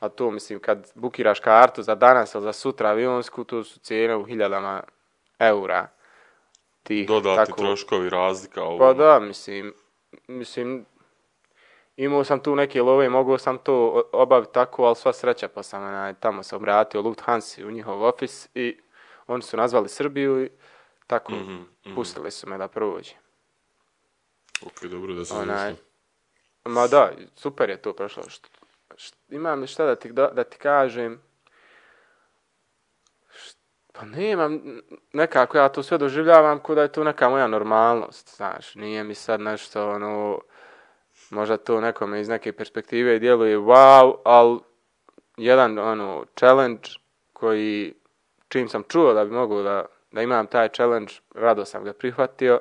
A tu, mislim, kad bukiraš kartu za danas ili za sutra avionsku, tu su cijene u hiljadama eura. Tih, Dodatni tako- troškovi, razlika. Ovo. Pa da, mislim, mislim, imao sam tu neke love, mogao sam to obaviti tako, ali sva sreća, pa sam onaj, tamo se obratio Lufthansa u njihov ofis i oni su nazvali Srbiju i tako Mhm, mhm. pustili su me da prođe. Ok, dobro da se Onaj, ma da, super je to prošlo. Št, št- imam šta da ti, da, da ti kažem. Št- pa nemam, nekako ja to sve doživljavam kao da je to neka moja normalnost, znaš. Nije mi sad nešto, ono, možda to nekome iz neke perspektive djeluje wow, ali jedan, ono, challenge koji, čim sam čuo da bi mogao da, da imam taj challenge, rado sam ga prihvatio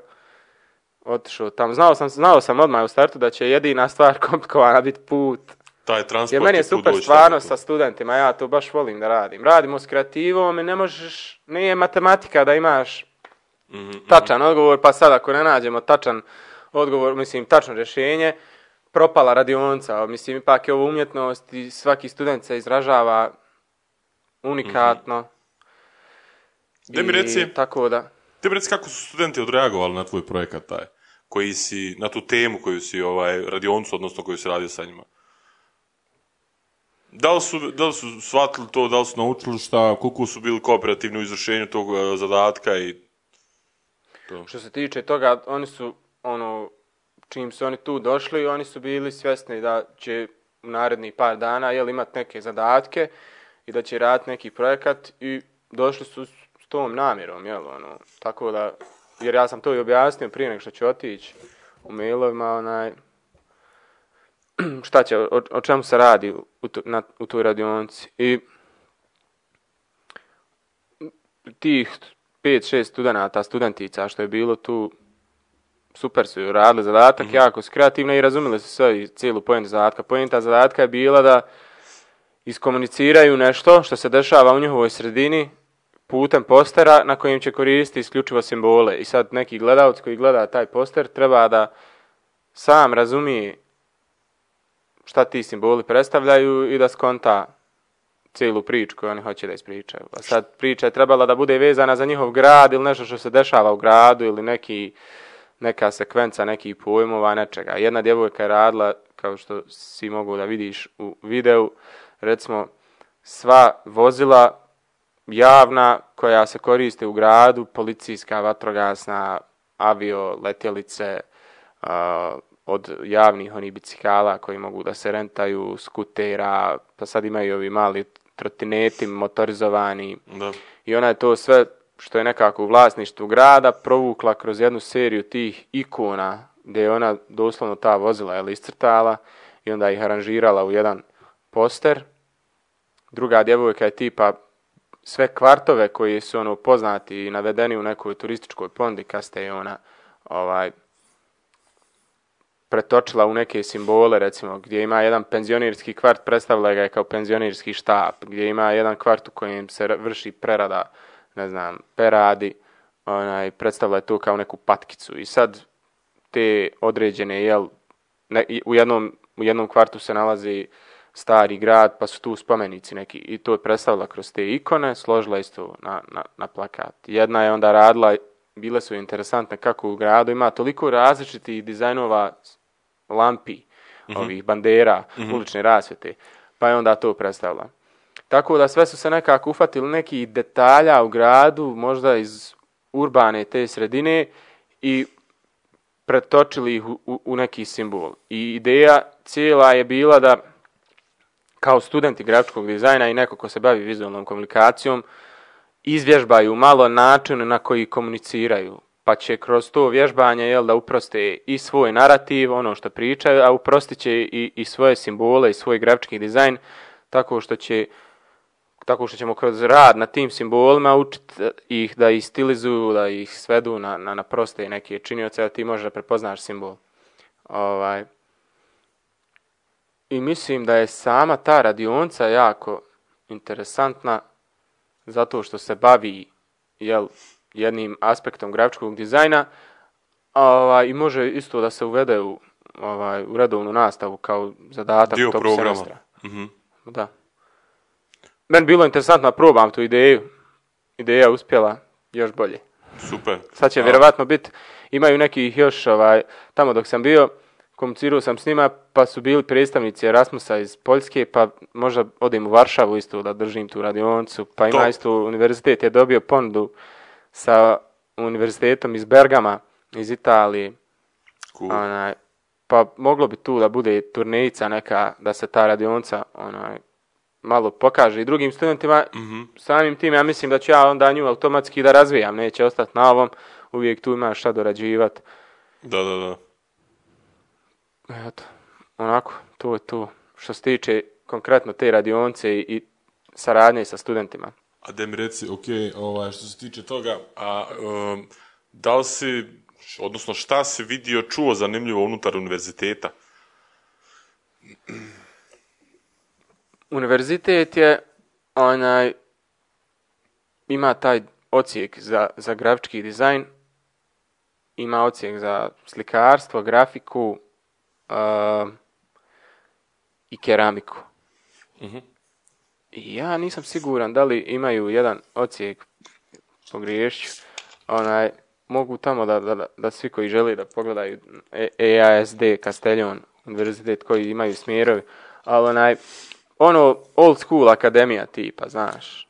otišao tamo. Znao sam, znao sam odmah u startu da će jedina stvar komplikovana biti put. Taj transport Jer meni je super stvarno sa studentima, ja to baš volim da radim. Radimo s kreativom i ne možeš, nije matematika da imaš Mhm, mhm. tačan odgovor, pa sad ako ne nađemo tačan odgovor, mislim tačno rješenje, propala radionca. Mislim, ipak je ovo umjetnost i svaki student se izražava unikatno. Gdje mi I reci- Tako da. Ti mi reci kako su studenti odreagovali na tvoj projekat taj, koji si, na tu temu koju si, ovaj, radioncu, odnosno koju si radio sa njima. Da li su, da li su shvatili to, da li su naučili šta, koliko su bili kooperativni u izvršenju tog eh, zadatka i to. Što se tiče toga, oni su, ono, čim su oni tu došli, oni su bili svjesni da će u narednih par dana, jel, imat neke zadatke i da će raditi neki projekat i došli su s tom namjerom, jel, ono, tako da, jer ja sam to i objasnio prije nego što ću otići u mailovima, onaj, šta će, o, o čemu se radi u, to- na, u toj radionici. I tih 5-6 studenata, studentica što je bilo tu, super su radili zadatak, jako su kreativni i razumjeli su sve i cijelu pojentu zadatka. Pojenta zadatka je bila da iskomuniciraju nešto što se dešava u njihovoj sredini putem postera na kojem će koristiti isključivo simbole. I sad neki gledalac koji gleda taj poster treba da sam razumije šta ti simboli predstavljaju i da skonta cijelu priču koju oni hoće da ispričaju. A sad priča je trebala da bude vezana za njihov grad ili nešto što se dešava u gradu ili neki, neka sekvenca nekih pojmova, nečega. Jedna djevojka je radila, kao što si mogu da vidiš u videu, recimo sva vozila javna koja se koriste u gradu, policijska, vatrogasna, avio, letjelice, a, od javnih onih bicikala koji mogu da se rentaju, skutera, pa sad imaju ovi mali trotineti motorizovani. Da. I ona je to sve što je nekako u vlasništvu grada provukla kroz jednu seriju tih ikona gdje je ona doslovno ta vozila je iscrtala i onda ih aranžirala u jedan poster. Druga djevojka je tipa sve kvartove koji su ono poznati i navedeni u nekoj turističkoj pondi kaste je ona ovaj pretočila u neke simbole, recimo, gdje ima jedan penzionirski kvart, predstavila ga je kao penzionirski štab, gdje ima jedan kvart u kojem se vrši prerada, ne znam, peradi, onaj, predstavila je to kao neku patkicu. I sad te određene, jel, ne, u jednom u jednom kvartu se nalazi stari grad, pa su tu spomenici neki. I to je predstavila kroz te ikone, složila isto na, na, na plakat. Jedna je onda radila, bile su interesantne kako u gradu ima toliko različitih dizajnova lampi, ovih bandera, ulične rasvjete, pa je onda to predstavila. Tako da sve su se nekako ufatili nekih detalja u gradu, možda iz urbane te sredine i pretočili ih u, u, u neki simbol. I ideja cijela je bila da kao studenti grafičkog dizajna i neko ko se bavi vizualnom komunikacijom izvježbaju malo način na koji komuniciraju. Pa će kroz to vježbanje jel, da uproste i svoj narativ, ono što pričaju, a uprostit će i, i svoje simbole i svoj grafički dizajn tako što će tako što ćemo kroz rad na tim simbolima učiti ih da ih stilizuju, da ih svedu na, na, na proste neke činioce, da ti možeš da prepoznaš simbol. Ovaj. I mislim da je sama ta radionca jako interesantna zato što se bavi jel, jednim aspektom grafičkog dizajna ovaj, i može isto da se uvede u, ovaj, u redovnu nastavu kao zadatak Dio tog programa. semestra. Mhm. Da. Meni bilo interesantno probam tu ideju. Ideja uspjela još bolje. Super. Sad će vjerovatno biti, imaju nekih još, ovaj, tamo dok sam bio, komunicirao sam s njima, pa su bili predstavnici Erasmusa iz Poljske, pa možda odem u Varšavu isto da držim tu radioncu, pa ima To. isto, univerzitet je dobio ponudu sa univerzitetom iz Bergama, iz Italije, Cool. onaj, pa moglo bi tu da bude turnejica neka, da se ta radionca onaj, malo pokaže i drugim studentima. Mhm. Samim tim ja mislim da ću ja onda nju automatski da razvijam, neće ostati na ovom, uvijek tu imaš šta dorađivati. Da, da, da. Eto, onako, to je to. Što se tiče konkretno te radionce i, i saradnje sa studentima. A da mi reci, ok, ovaj, što se tiče toga, a um, da li si, odnosno šta si vidio, čuo zanimljivo unutar univerziteta? Univerzitet je onaj ima taj ocijek za, za grafički dizajn, ima ocijek za slikarstvo, grafiku uh, i keramiku. Mhm. I ja nisam siguran da li imaju jedan ocijek, pogriješću, onaj, mogu tamo da, da, da svi koji žele da pogledaju EASD, Castellon, univerzitet koji imaju smjerovi, ali onaj, ono old school akademija tipa, znaš,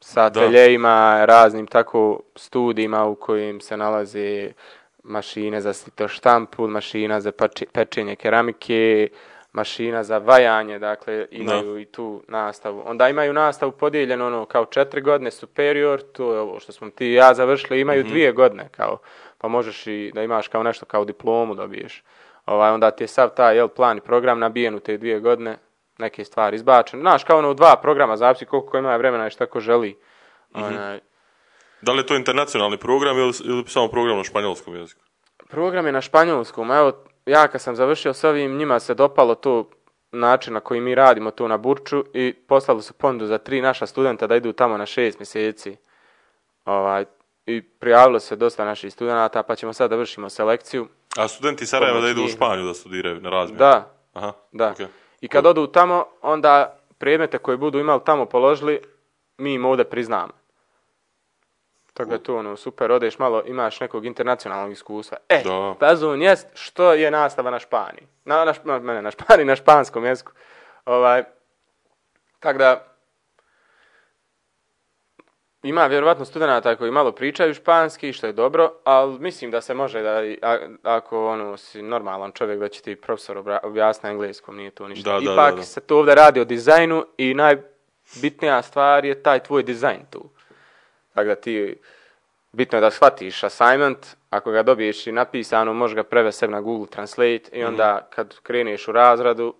sa Da. ateljeima, raznim tako studijima u kojim se nalaze mašine za sito štampu, mašina za pečenje keramike, mašina za vajanje, dakle imaju i tu nastavu. Onda imaju nastavu podijeljenu ono kao četiri godine superior, to je ovo što smo ti i ja završili, imaju dvije godine kao, pa možeš i da imaš kao nešto kao diplomu dobiješ. Ovaj, onda ti je sav taj jel, plan i program nabijen u te dvije godine, neke stvari izbačene. Znaš, kao ono dva programa, zavisi koliko ko ima vremena i šta ko želi. Onaj, Da li je to internacionalni program ili, ili samo program na španjolskom jeziku? Program je na španjolskom. Evo, ja kad sam završio s ovim, njima se dopalo to način na koji mi radimo to na Burču i poslali su ponudu za tri naša studenta da idu tamo na šest mjeseci. Ovaj, I prijavilo se dosta naših studenata, pa ćemo sad da vršimo selekciju. A studenti Sarajeva da idu u. Španiju da studiraju na razmjenu? Da, Aha, da. okej. I kad odu tamo, onda predmete koje budu imali tamo položili, mi im ovdje priznamo. Tako da to ono, super, odeš malo, imaš nekog internacionalnog iskustva. E. Pazun jest što je nastava na Španiji. Na, na, ne, na Španiji, na španskom jeziku. Ovaj, tako da, ima vjerovatno studenata koji malo pričaju španski, što je dobro, ali mislim da se može da, a- ako ono, si normalan čovjek, da će ti profesor objasniti na engleskom, nije to ništa. Da, Ipak da, da. se to ovdje radi o dizajnu i najbitnija stvar je taj tvoj dizajn tu. Tako da ti, bitno je da shvatiš assignment, ako ga dobiješ i napisano, možeš ga prevesti na Google Translate i onda kad kreneš u razradu,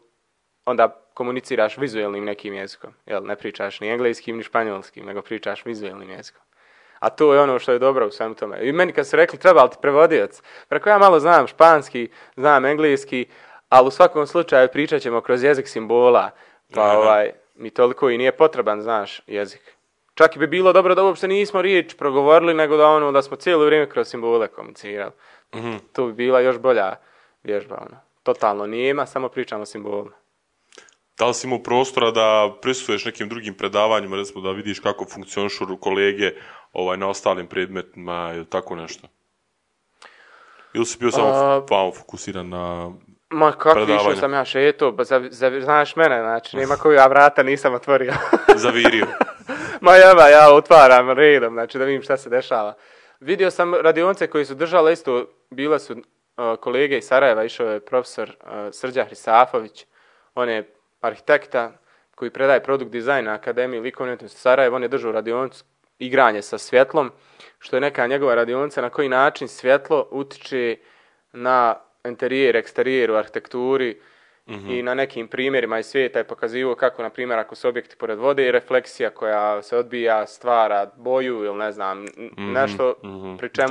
onda komuniciraš vizualnim nekim jezikom. Jel, ne pričaš ni engleskim ni španjolskim, nego pričaš vizualnim jezikom. A to je ono što je dobro u svemu tome. I meni kad su rekli treba li ti prevodioc, preko ja malo znam španski, znam engleski, ali u svakom slučaju pričat ćemo kroz jezik simbola, pa Aha. ovaj, mi toliko i nije potreban, znaš, jezik. Čak i bi bilo dobro da uopšte nismo riječ progovorili, nego da ono da smo cijelo vrijeme kroz simbole komunicirali. Mhm. To bi bila još bolja vježba, ono. totalno nijema, samo pričamo simbolima. Da li si imao prostora da prisustuješ nekim drugim predavanjima, recimo da vidiš kako funkcionišu kolege ovaj, na ostalim predmetima ili tako nešto? Ili si bio samo A- fokusiran na Ma kako išao sam ja šeto, ba, za, za- znaš mene, znači nema koju ja vrata nisam otvorio. Zavirio. Ma jeba, ja otvaram redom, znači da vidim šta se dešava. Vidio sam radionce koji su držali isto, bile su uh, kolege iz Sarajeva, išao je profesor uh, Srđa Hrisafović, on je arhitekta koji predaje produkt dizajn na Akademiji likovne umjetnosti Sarajevo, on je držao radioncu igranje sa svjetlom, što je neka njegova radionica, na koji način svjetlo utiče na interijer, eksterijer u arhitekturi i na nekim primjerima iz svijeta je pokazivao kako, na primjer, ako su objekti pored vode, refleksija koja se odbija stvara boju ili ne znam, n- nešto Mhm, pri čemu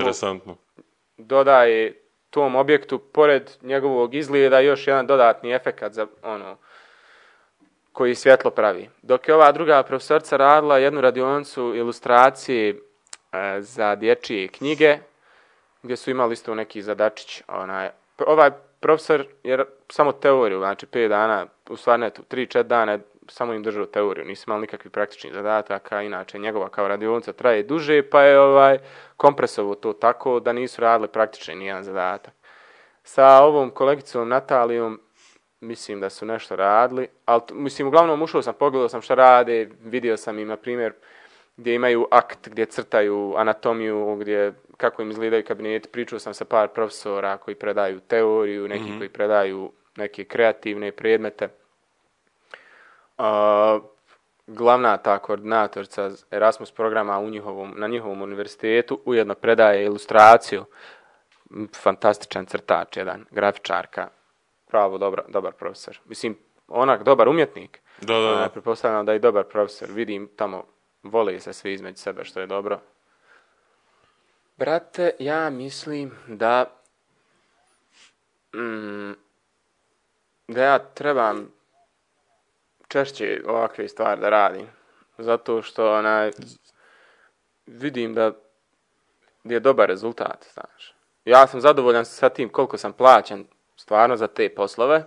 dodaje tom objektu, pored njegovog izgleda, još jedan dodatni efekat za ono, koji svjetlo pravi. Dok je ova druga profesorca radila jednu radionicu ilustracije e, za dječje knjige, gdje su imali isto neki zadačić. Onaj, ovaj profesor je samo teoriju, znači 5 dana, u stvari ne, 3-4 dana samo im držao teoriju, nisu imali nikakvih praktičnih zadataka, inače njegova kao radionica traje duže, pa je ovaj kompresovo to tako da nisu radili praktični nijedan zadatak. Sa ovom kolegicom Natalijom mislim da su nešto radili, ali mislim uglavnom ušao sam, pogledao sam šta rade, vidio sam im na primjer gdje imaju akt, gdje crtaju anatomiju, gdje kako im izgledaju kabineti, pričao sam sa par profesora koji predaju teoriju, neki koji predaju neke kreativne predmete. A, glavna ta koordinatorica Erasmus programa u njihovom, na njihovom univerzitetu ujedno predaje ilustraciju. Fantastičan crtač, jedan grafičarka. Pravo, dobar, dobar profesor. Mislim, onak, dobar umjetnik. Da, da, da. Pretpostavljam da je dobar profesor. Vidim tamo, vole se svi između sebe, što je dobro. Brate, ja mislim da mm, da ja trebam češće ovakve stvari da radim. Zato što onaj, vidim da je dobar rezultat, znaš. Ja sam zadovoljan sa tim koliko sam plaćen stvarno za te poslove.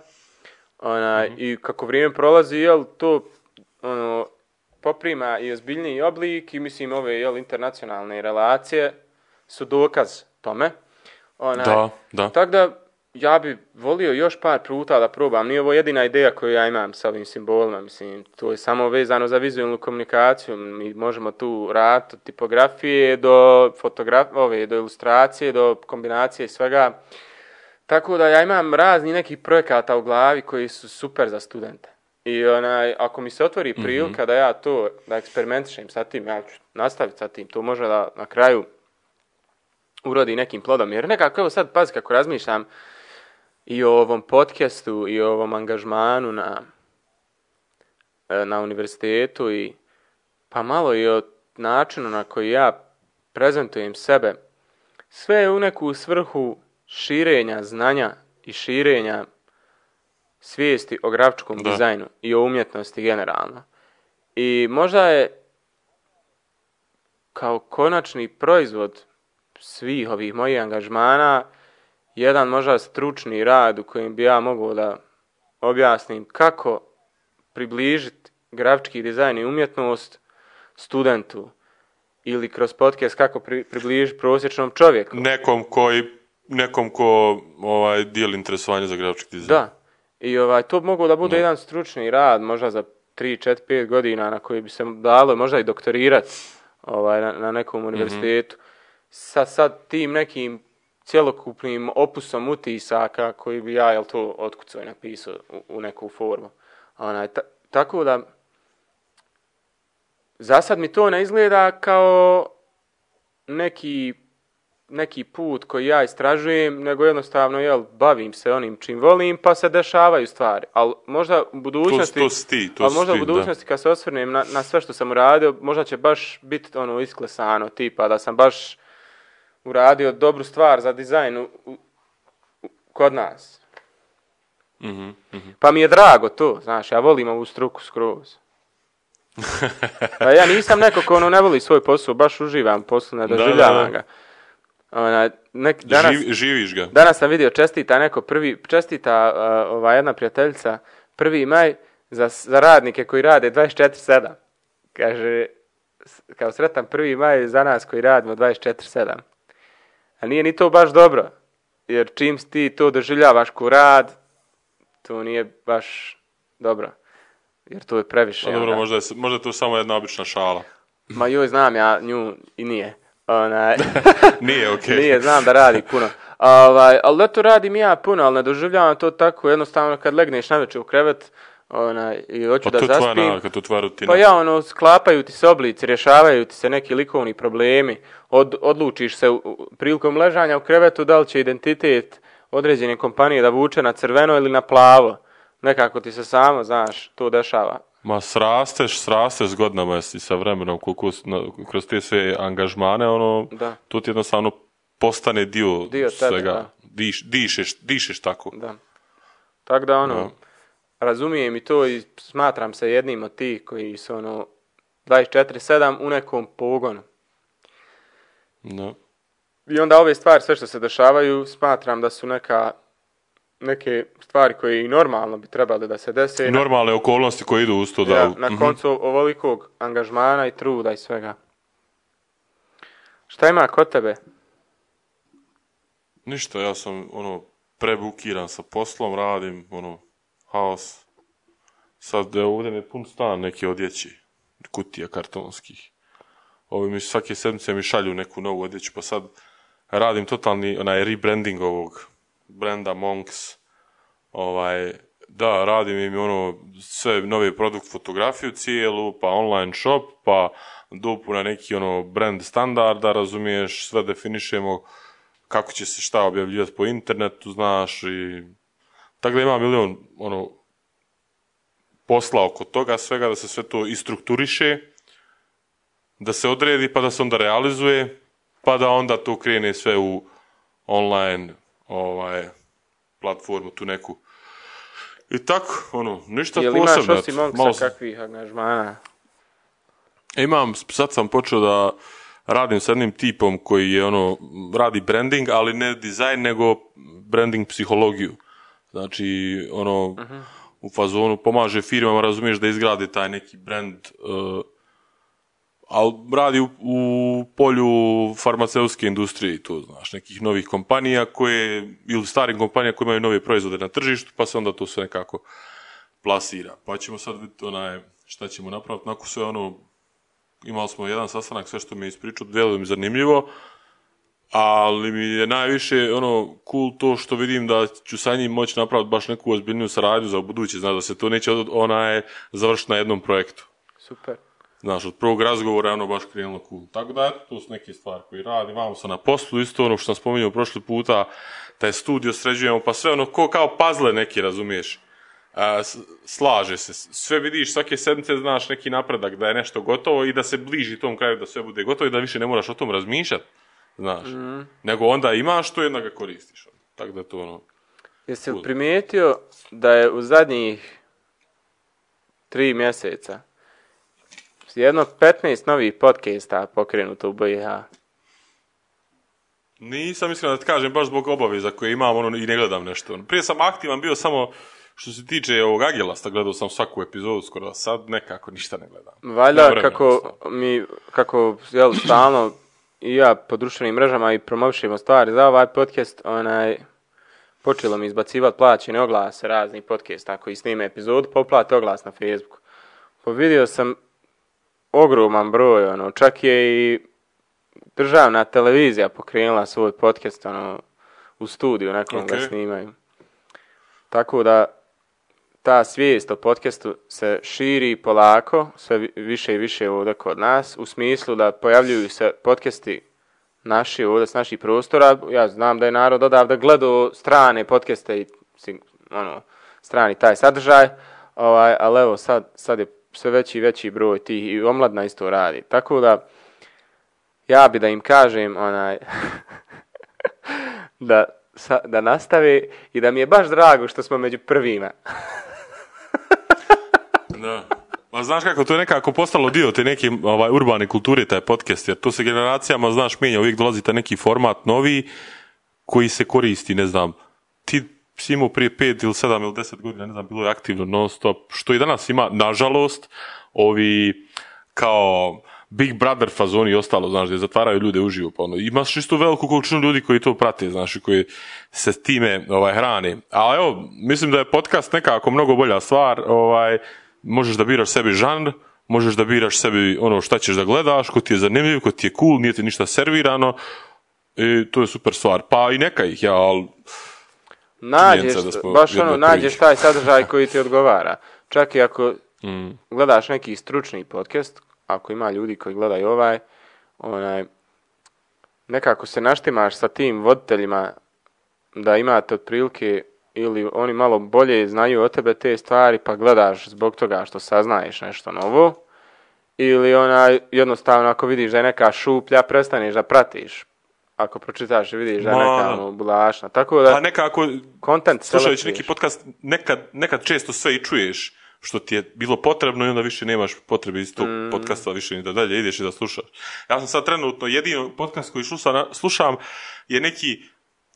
Onaj, I kako vrijeme prolazi, jel, to ono, poprima i ozbiljniji oblik i mislim ove jel, internacionalne relacije su dokaz tome. Onaj, Da, da. Tako da ja bi volio još par puta da probam. Nije ovo jedina ideja koju ja imam sa ovim simbolima. Mislim, to je samo vezano za vizualnu komunikaciju. Mi možemo tu raditi od tipografije do fotograf ove, do ilustracije, do kombinacije i svega. Tako da ja imam razni nekih projekata u glavi koji su super za studente. I onaj, ako mi se otvori prilika da ja to, da eksperimentišem sa tim, ja ću nastaviti sa tim. To može da na kraju urodi nekim plodom. Jer nekako, evo sad, pazi kako razmišljam i o ovom podcastu i o ovom angažmanu na, e, na univerzitetu i pa malo i o načinu na koji ja prezentujem sebe. Sve je u neku svrhu širenja znanja i širenja svijesti o grafičkom Da. dizajnu i o umjetnosti generalno. I možda je kao konačni proizvod svih ovih mojih angažmana jedan možda stručni rad u kojem bi ja mogao da objasnim kako približiti grafički dizajn i umjetnost studentu ili kroz podcast kako pri, približiti prosječnom čovjeku. Nekom koji, nekom ko ovaj, dijeli interesovanje za grafički dizajn. Da. I ovaj, to bi mogao da bude Da. jedan stručni rad, možda za 3, 4, 5 godina na koji bi se dalo možda i doktorirat ovaj, na, na nekom univerzitetu. Sa sad tim nekim cjelokupnim opusom utisaka koji bi ja jel to otkucao i napisao u, u neku formu. Onaj, ta- tako da za sad mi to ne izgleda kao neki neki put koji ja istražujem, nego jednostavno jel, bavim se onim čim volim, pa se dešavaju stvari. Ali možda u budućnosti... to si ti, to ali možda ti, u budućnosti kad se osvrnem na, na sve što sam uradio, možda će baš biti ono isklesano, tipa da sam baš uradio dobru stvar za dizajn u, u- kod nas. Mhm, mhm. Pa mi je drago to, znaš, ja volim ovu struku skroz. Pa ja nisam neko ko ono ne voli svoj posao, baš uživam posao, ne Da, da, doživljavam da. ga. Onaj, nek, danas, Živi- živiš ga. Danas sam vidio čestita neko prvi, čestita uh, ova jedna prijateljica, prvi maj za, za radnike koji rade 24-7. Kaže, kao sretan prvi maj za nas koji radimo 24-7. A nije ni to baš dobro, jer čim ti to doživljavaš ko rad, to nije baš dobro. Jer to je previše. Pa dobro, onda. možda je, možda je to samo jedna obična šala. Ma joj, znam ja nju i nije. Onaj, Nije, okej. Nije, znam da radi puno. Ovaj, ali eto radim ja puno, ali ne doživljavam to tako jednostavno kad legneš navečer u krevet onaj, i hoću Pa da to tvoja zaspim. navika, to tvoja rutina. Pa ja ono, sklapaju ti se oblici, rješavaju ti se neki likovni problemi, od, odlučiš se u- prilikom ležanja u krevetu da li će identitet određene kompanije da vuče na crveno ili na plavo. Nekako ti se samo, znaš, to dešava. Ma srasteš, srasteš s godinama i sa vremenom, koliko, kroz te sve angažmane, ono, Da. to ti jednostavno postane dio, Dio tebe, svega. da. Diš, dišeš, dišeš tako. Da. Tako da ono, Da. razumijem i to i smatram se jednim od tih koji su ono 24-7 u nekom pogonu. Da. I onda ove stvari, sve što se dešavaju, smatram da su neka neke stvari koje i normalno bi trebale da se dese. I normalne okolnosti koje idu uz to da... Ja, na Mhm. koncu ovolikog angažmana i truda i svega. Šta ima kod tebe? Ništa, ja sam ono prebukiran sa poslom, radim, ono, haos. Sad, evo, ovdje mi je pun stan neke odjeći, kutija kartonskih. Ovi mi svake sedmice mi šalju neku novu odjeću, pa sad radim totalni onaj rebranding ovog brenda Monks. Ovaj, da, radim im ono sve nove produkt fotografiju cijelu, pa online shop, pa dopuna neki ono brand standarda, razumiješ, sve definišemo kako će se šta objavljivati po internetu, znaš, i tako da ima milion ono posla oko toga svega, da se sve to istrukturiše, da se odredi, pa da se onda realizuje, pa da onda to krene sve u online ovaj, platformu, tu neku. I tako, ono, ništa Jel imaš posebno. osim Malo Monksa sam- kakvih angažmana? Imam, sad sam počeo da radim sa jednim tipom koji je ono, radi branding, ali ne dizajn, nego branding psihologiju. Znači, ono, u fazonu pomaže firmama, razumiješ, da izgrade taj neki brand, uh, ali radi u, u polju farmaceutske industrije, to znaš, nekih novih kompanija koje, ili starih kompanija koje imaju nove proizvode na tržištu, pa se onda to sve nekako plasira. Pa ćemo sad vidjeti onaj, šta ćemo napraviti, nakon sve ono, imali smo jedan sastanak, sve što mi je ispričao, djeluje mi zanimljivo, ali mi je najviše ono cool to što vidim da ću sa njim moći napraviti baš neku ozbiljniju saradnju za buduće, znaš da se to neće onaj završiti na jednom projektu. Super. Znaš, od prvog razgovora je ono baš krenulo cool. Tako da, eto, to su neke stvari koje radim. Vamo sam na poslu, isto ono što sam spominjao prošli puta, taj studio sređujemo, pa sve ono, ko kao puzzle neki, razumiješ. S- slaže se. Sve vidiš, svake sedmice znaš neki napredak, da je nešto gotovo i da se bliži tom kraju da sve bude gotovo i da više ne moraš o tom razmišljati. Znaš. Nego onda imaš to i onda ga koristiš. Tako da to ono... Jesi Cool. primijetio da je u zadnjih tri mjeseca jedno 15 novih podcasta pokrenuto u BiH? Nisam iskreno da ti kažem baš zbog obaveza koje imam ono, i ne gledam nešto. Prije sam aktivan bio samo što se tiče ovog Agelasta, gledao sam svaku epizodu skoro, sad nekako ništa ne gledam. Valjda kako mi, kako jel, stalno i ja po društvenim mrežama i promovišemo stvari za ovaj podcast, onaj, počelo mi izbacivati plaćene oglase raznih podcasta koji snime epizodu, poplate oglas na Facebooku. Pa vidio sam ogroman broj, ono, čak je i državna televizija pokrenula svoj podcast, ono, u studiju nekom ga Ok. snimaju. Tako da, ta svijest o podcastu se širi polako, sve vi- više i više ovdje kod nas, u smislu da pojavljuju se podcasti naši ovdje s naših prostora. Ja znam da je narod odavde gledao strane podcaste i ono, strani taj sadržaj, ovaj, ali evo sad, sad je sve veći i veći broj tih i omladna isto radi. Tako da, ja bi da im kažem onaj, da, sa- da nastave i da mi je baš drago što smo među prvima. Da. Ma znaš kako, to je nekako postalo dio te neke ovaj, urbane kulture, taj podcast, jer to se generacijama, znaš, mijenja, uvijek dolazi taj neki format novi koji se koristi, ne znam, ti si imao prije pet ili sedam ili deset godina, ne znam, bilo je aktivno non stop, što i danas ima, nažalost, ovi kao Big Brother fazoni i ostalo, znaš, gdje zatvaraju ljude uživo, pa ono, imaš isto veliku količinu ljudi koji to prate, znaš, koji se s time ovaj, hrane. A evo, mislim da je podcast nekako mnogo bolja stvar, ovaj, možeš da biraš sebi žanr, možeš da biraš sebi ono šta ćeš da gledaš, ko ti je zanimljiv, ko ti je cool, nije ti ništa servirano, i to je super stvar. Pa i neka ih ja, ali Nađeš, baš ono, nađeš taj sadržaj koji ti odgovara. Čak i ako Mm. gledaš neki stručni podcast, ako ima ljudi koji gledaju ovaj, onaj, nekako se naštimaš sa tim voditeljima da imate otprilike ili oni malo bolje znaju o tebe te stvari pa gledaš zbog toga što saznaješ nešto novo ili onaj jednostavno ako vidiš da je neka šuplja prestaneš da pratiš ako pročitaš i vidiš da je neka ono, bulašna tako da Pa nekako, content slušajući neki podcast, nekad, nekad često sve i čuješ što ti je bilo potrebno i onda više nemaš potrebe iz tog Mm. podcasta više ni da dalje ideš i da slušaš. Ja sam sad trenutno jedino podcast koji slušam, slušam je neki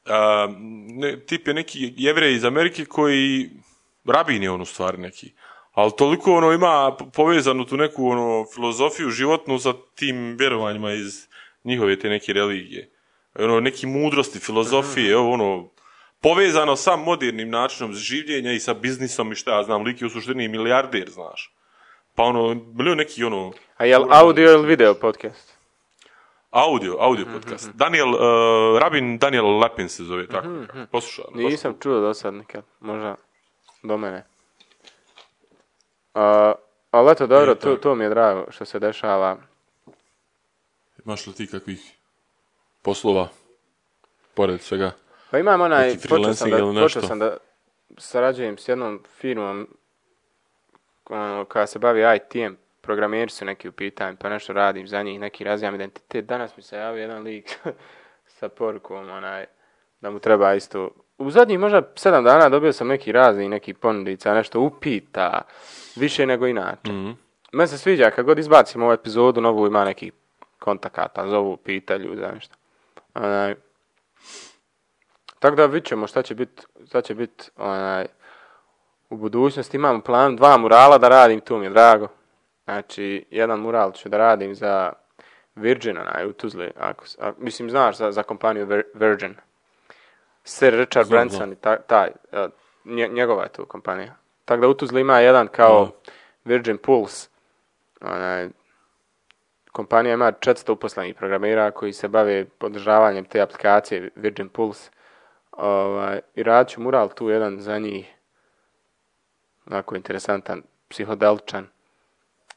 a, ne, tip je neki jevrej iz Amerike koji rabin je on u stvari neki. Ali toliko ono ima povezanu tu neku ono filozofiju životnu sa tim vjerovanjima iz njihove te neke religije. Ono, neki mudrosti, filozofije, ovo ono, povezano sa modernim načinom življenja i sa biznisom i šta ja znam, lik je u suštini milijarder, znaš. Pa ono, bili neki ono... A jel audio ili video podcast? Audio, audio podcast. Daniel, uh, Rabin Daniel Lapin se zove tako. Poslušaj. ono, baš Nisam čuo do sad nikad, možda do mene. A, ali eto, dobro, to, to mi je drago što se dešava. Imaš li ti kakvih poslova, pored svega? Pa imam onaj, počeo sam, da, počeo sam da sarađujem s jednom firmom ono, koja se bavi IT-em, programeri su neki u pitanju, pa nešto radim za njih, neki razvijam identitet. Danas mi se javio jedan lik sa porukom, onaj, da mu treba isto... U zadnjih možda sedam dana dobio sam neki razni, neki ponudica, nešto upita, više nego inače. Mhm. Meni se sviđa, kad god izbacim ovu epizodu, novu ima neki kontakata, zovu, pitaju za nešto. Onaj, tako da vidit ćemo šta će biti, šta će bit, onaj, u budućnosti. Imam plan dva murala da radim, tu mi je drago. Znači, jedan mural ću da radim za Virgin, onaj, u Tuzli. Ako, a, mislim, znaš za, za kompaniju Vir- Virgin. Sir Richard Znam, Branson ta, taj, a, nje- njegova je tu kompanija. Tako da u Tuzli ima jedan kao Virgin Pulse. Onaj, kompanija ima 400 uposlenih programera koji se bave podržavanjem te aplikacije Virgin Pulse. Ovaj, I radit ću mural tu jedan za njih. Onako interesantan, psihodeličan.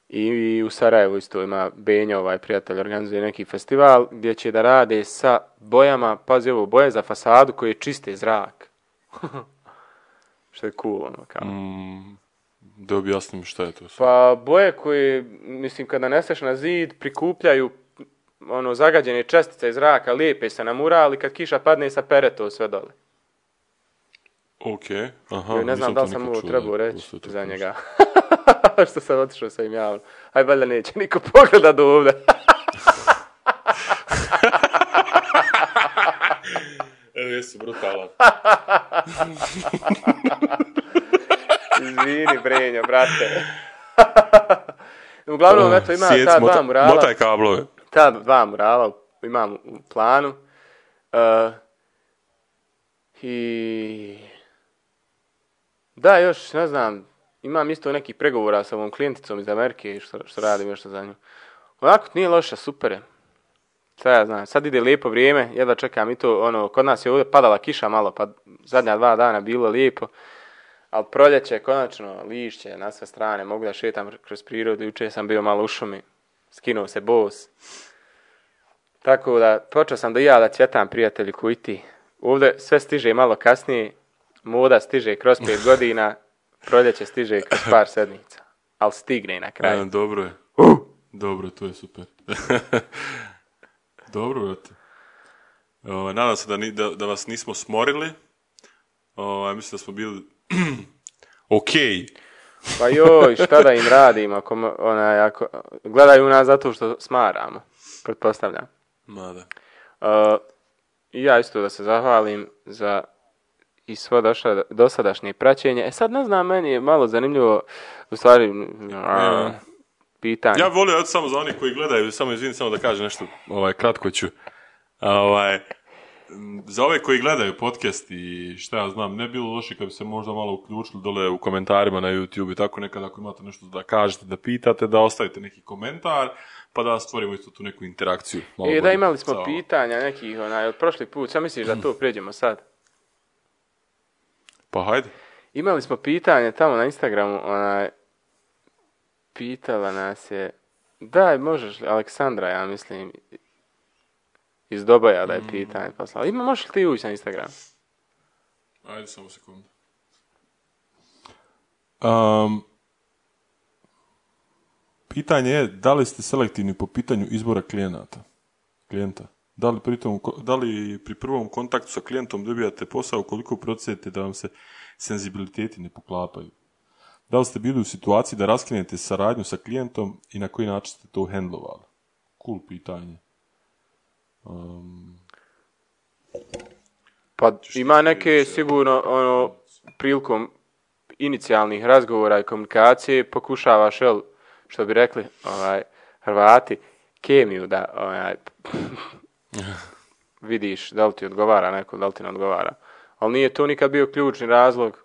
I, I u Sarajevu isto ima Benja, ovaj prijatelj, organizuje neki festival gdje će da rade sa bojama, pazi ovo, boje za fasadu koje čiste zrak. Što je cool, ono, kao. Mm, da objasnim šta je to. Pa boje koje, mislim, kada naneseš na zid, prikupljaju ono zagađene čestice iz zraka, lijepe se na mural i kad kiša padne sa pere to sve dole. Ok, aha. Joj, ne znam da li sam ovo trebao reći za njega. Što sam otišao sa im javno. Aj, valjda neće niko pogleda do ovdje. Evo, jesi brutalan. Izvini, Brenjo, brate. Uglavnom, eto, ima Sjec, ta dva murala. Motaj kablove. ta dva murala imam u planu. Uh, I... Da, još, ne znam, imam isto nekih pregovora sa ovom klijenticom iz Amerike što, što radim još za nju. Onako, nije loše, super je. Sad ja znam, sad ide lijepo vrijeme, jedva čekam i to, ono, kod nas je ovdje padala kiša malo, pa zadnja dva dana bilo lijepo. Ali proljeće, konačno, lišće na sve strane, mogu da šetam kroz prirodu, jučer sam bio malo u šumi, skinuo se bos. Tako da, počeo sam da ja da cvjetam prijatelji koji ti. Ovdje sve stiže malo kasnije, moda stiže kroz pet godina, proljeće stiže kroz par sedmica. Ali stigne na kraju. E, dobro je. Dobro, to je super. dobro, brate. Nadam se da, ni, da, da vas nismo smorili. Ovaj, mislim da smo bili ok. Pa joj, šta da im radim ako, onaj, ako gledaju nas zato što smaramo, pretpostavljam. Ma da. Uh, I ja isto da se zahvalim za i svo doša, dosadašnje praćenje. E sad ne znam, meni je malo zanimljivo, u stvari, uh, pitanje. Ja volio samo za oni koji gledaju, samo izvini, samo da kažem nešto, ovaj, kratko ću. A, Ovaj, za ove koji gledaju podcast i šta ja znam, ne bi bilo loše kad bi se možda malo uključili dole u komentarima na YouTube i tako nekad ako imate nešto da kažete, da pitate, da ostavite neki komentar, pa da stvorimo isto tu neku interakciju. malo I da imali smo pitanja nekih, onaj, od prošli put, šta misliš da to pređemo sad? Pa hajde. Imali smo pitanje tamo na Instagramu, onaj, pitala nas je, daj, možeš Aleksandra, ja mislim, iz Dobaja da je pitanje poslala. Ima, možeš li ti ući na Instagram? Ajde, samo sekundu. Um, pitanje je, da li ste selektivni po pitanju izbora klijenata? Klijenta. Da li, pri tom, da li pri prvom kontaktu sa klijentom dobijate posao koliko procjenite da vam se senzibiliteti ne poklapaju? Da li ste bili u situaciji da raskinete saradnju sa klijentom i na koji način ste to handlovali? Cool pitanje. Um, Pa ima neke sigurno ono prilikom inicijalnih razgovora i komunikacije pokušavaš jel, što bi rekli ovaj Hrvati kemiju da ovaj, vidiš da li ti odgovara neko, da li ti ne odgovara. Ali nije to nikad bio ključni razlog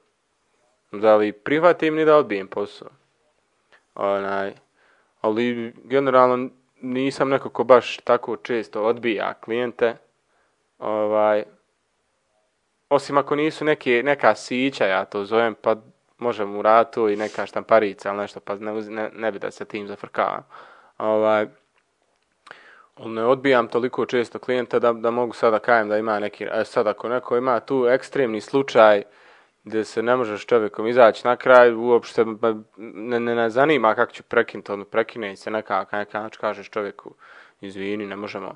da li prihvatim ni da odbijem posao. Onaj, ali generalno nisam neko ko baš tako često odbija klijente. Ovaj, osim ako nisu neke, neka sića, ja to zovem, pa možem u ratu i neka štamparica ili nešto, pa ne, ne, ne bi da se tim zafrkavam. Ovaj, ne odbijam toliko često klijenta da, da mogu sada kajem da ima neki, e sad ako neko ima tu ekstremni slučaj gdje se ne možeš čovjekom izaći na kraj, uopšte ne, ne, ne zanima kako ću prekinuti, ono prekine se nekako, neka način kažeš čovjeku, izvini, ne možemo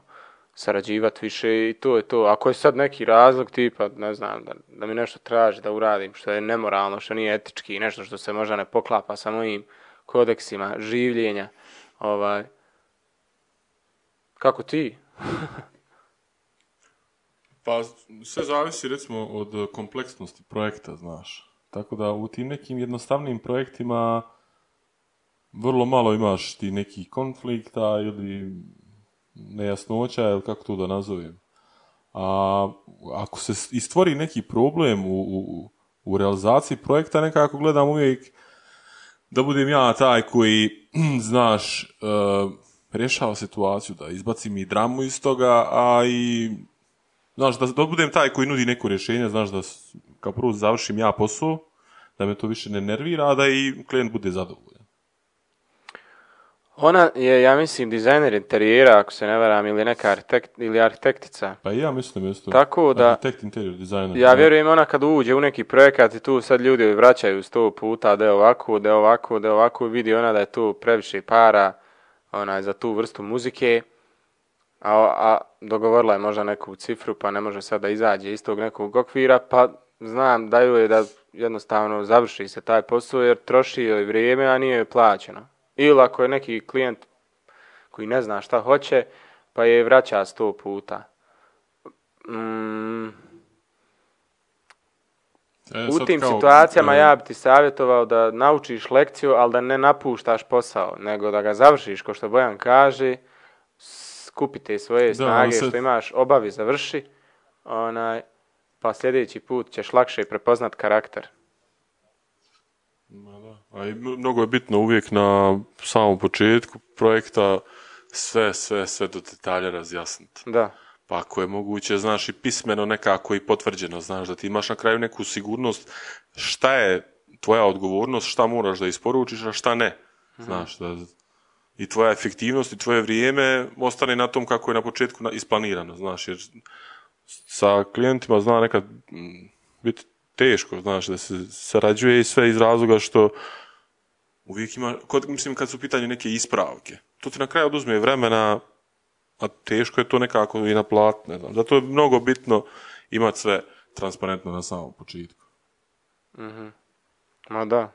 sarađivati više i to je to. Ako je sad neki razlog tipa, ne znam, da, da mi nešto traži da uradim, što je nemoralno, što nije etički, nešto što se možda ne poklapa sa mojim kodeksima življenja, ovaj, kako ti? Pa sve zavisi recimo od kompleksnosti projekta, znaš. Tako da u tim nekim jednostavnim projektima vrlo malo imaš ti nekih konflikta ili nejasnoća ili kako to da nazovem. A ako se s- i stvori neki problem u, u, u realizaciji projekta, nekako gledam uvijek da budem ja taj koji, znaš, e, rješava situaciju, da izbacim i dramu iz toga, a i Znaš, da, da budem taj koji nudi neko rješenje, znaš da kao prvo završim ja posao, da me to više ne nervira, a da i klijent bude zadovoljan. Ona je, ja mislim, dizajner interijera, ako se ne varam, ili neka arhitekt, ili arhitektica. Pa ja mislim isto. Tako da- Arhitekt, interior designer. Ja vjerujem ona kad uđe u neki projekat i tu sad ljudi vraćaju sto puta da je ovako, da je ovako, da je ovako, vidi ona da je tu previše para onaj, za tu vrstu muzike, a, a dogovorila je možda neku cifru pa ne može sad da izađe iz tog nekog okvira, pa znam da ju je da jednostavno završi se taj posao jer troši joj vrijeme, a nije joj plaćeno. Ili ako je neki klijent koji ne zna šta hoće, pa je vraća sto puta. Mm, E, u tim kao, situacijama e, ja bi ti savjetovao da naučiš lekciju, ali da ne napuštaš posao, nego da ga završiš, ko što Bojan kaže, skupite svoje Da, snage sad- što imaš, obavi završi, onaj, pa sljedeći put ćeš lakše prepoznat karakter. Ma da. A i mnogo je bitno uvijek na samom početku projekta sve, sve, sve do detalja razjasniti. Da. Pa ako je moguće, znaš, i pismeno nekako i potvrđeno, znaš, da ti imaš na kraju neku sigurnost šta je tvoja odgovornost, šta moraš da isporučiš, a šta ne. Znaš, da i tvoja efektivnost i tvoje vrijeme ostane na tom kako je na početku isplanirano, znaš, jer sa klijentima zna nekad mm, biti teško, znaš, da se sarađuje i sve iz razloga što uvijek ima, kod, mislim kad su pitanju neke ispravke, to ti na kraju oduzme vremena, a teško je to nekako i naplatiti, ne znam. Zato je mnogo bitno imati sve transparentno na samom početku. Mhm. Ma da.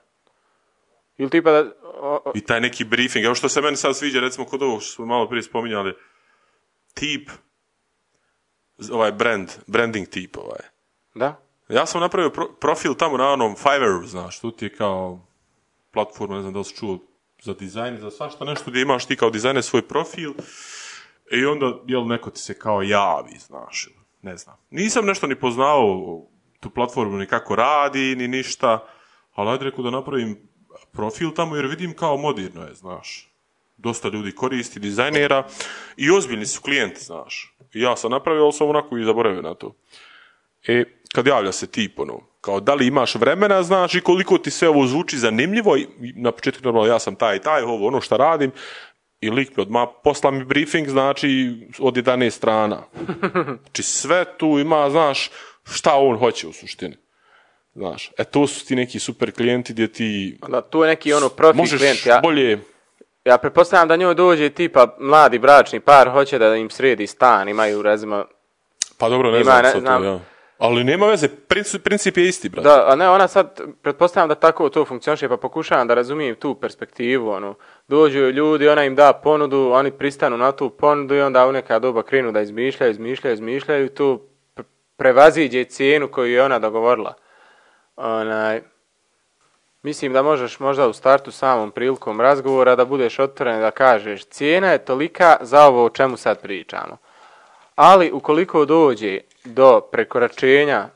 Ili tipa da... o- o- I taj neki briefing, evo što se meni sad sviđa, recimo kod ovog što smo malo prije spominjali, tip, ovaj brand, branding tip ovaj. Da? Ja sam napravio pro- profil tamo na onom Fiverr, znaš, tu ti je kao platforma, ne znam da li si čuo, za dizajn, za svašta nešto gdje imaš ti kao dizajner svoj profil i onda, jel, neko ti se kao javi, znaš, ne znam. Nisam nešto ni poznao tu platformu, ni kako radi, ni ništa, ali ajde rekao da napravim profil tamo jer vidim kao moderno je, znaš. Dosta ljudi koristi, dizajnera i ozbiljni su klijenti, znaš. Ja sam napravio, ali sam onako i zaboravio na to. E, kad javlja se tip, ono, kao da li imaš vremena, znaš, i koliko ti sve ovo zvuči zanimljivo, i na početku normalno ja sam taj i taj, ovo ono što radim, i lik mi odmah posla mi briefing, znači, od 11 strana. Znači, sve tu ima, znaš, šta on hoće u suštini. Znaš, e to su ti neki super klijenti gdje ti Da, tu je neki ono profi možeš klijent. Ja, bolje... ja pretpostavljam da njoj dođe tipa mladi bračni par, hoće da im sredi stan, imaju recimo... Pa dobro, ne Ima, znam ne sad znam. to, ja. Ali nema veze, princip, princip je isti, brate. Da, a ne, ona sad, pretpostavljam da tako to funkcioniše, pa pokušavam da razumijem tu perspektivu, ono, dođu ljudi, ona im da ponudu, oni pristanu na tu ponudu i onda u neka doba krenu da izmišljaju, izmišljaju, izmišljaju, i tu pre- prevaziđe cijenu koju je ona dogovorila. Onaj, mislim da možeš možda u startu samom prilikom razgovora da budeš otvoren da kažeš cijena je tolika za ovo o čemu sad pričamo. Ali ukoliko dođe do prekoračenja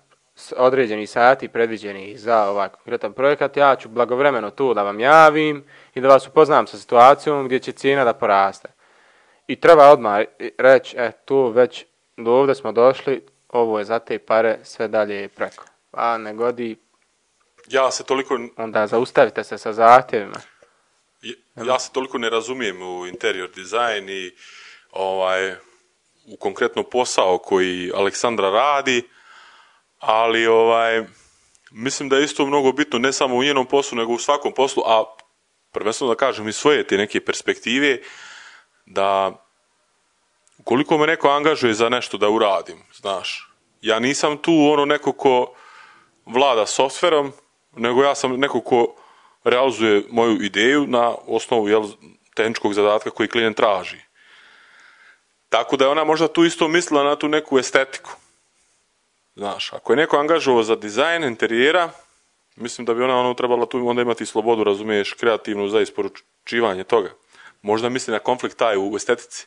određenih sati predviđenih za ovaj konkretan projekat, ja ću blagovremeno tu da vam javim i da vas upoznam sa situacijom gdje će cijena da poraste. I treba odmah reći, e, tu već do ovdje smo došli, ovo je za te pare, sve dalje je preko. A ne godi, Ja se toliko onda zaustavite se sa zahtjevima. ja se toliko ne razumijem u interior dizajn i ovaj, u konkretno posao koji Aleksandra radi, ali ovaj, mislim da je isto mnogo bitno ne samo u njenom poslu, nego u svakom poslu, a prvenstveno da kažem iz svoje te neke perspektive, da ukoliko me neko angažuje za nešto da uradim, znaš, ja nisam tu ono neko ko vlada softverom, nego ja sam neko ko realizuje moju ideju na osnovu jel, tehničkog zadatka koji klijent traži. Tako da je ona možda tu isto mislila na tu neku estetiku. Znaš, ako je neko angažovao za dizajn interijera, mislim da bi ona ono trebala tu onda imati slobodu, razumiješ, kreativnu za isporučivanje toga. Možda misli na konflikt taj u estetici.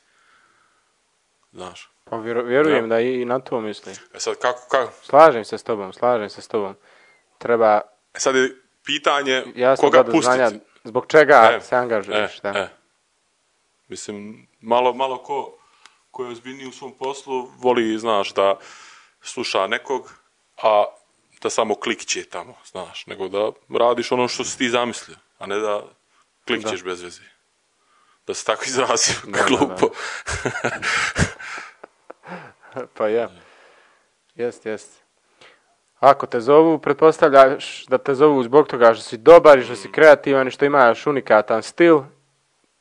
Znaš. Pa vjeru- vjerujem Da. da i na to misli. E sad kako, kako? Slažem se s tobom, slažem se s tobom. Treba, sad je pitanje ja sam koga pustiti. znanja, zbog čega E, se angažuješ, da. e. Mislim, malo, malo ko, ko je ozbiljniji u svom poslu, voli, znaš, da sluša nekog, a da samo klikće tamo, znaš, nego da radiš ono što si ti zamislio, a ne da klikćeš bez veze. Da se tako izrazim, Da, da, glupo. pa ja. Jest, jest. Ako te zovu, pretpostavljaš da te zovu zbog toga što si dobar i što si kreativan i što imaš unikatan stil.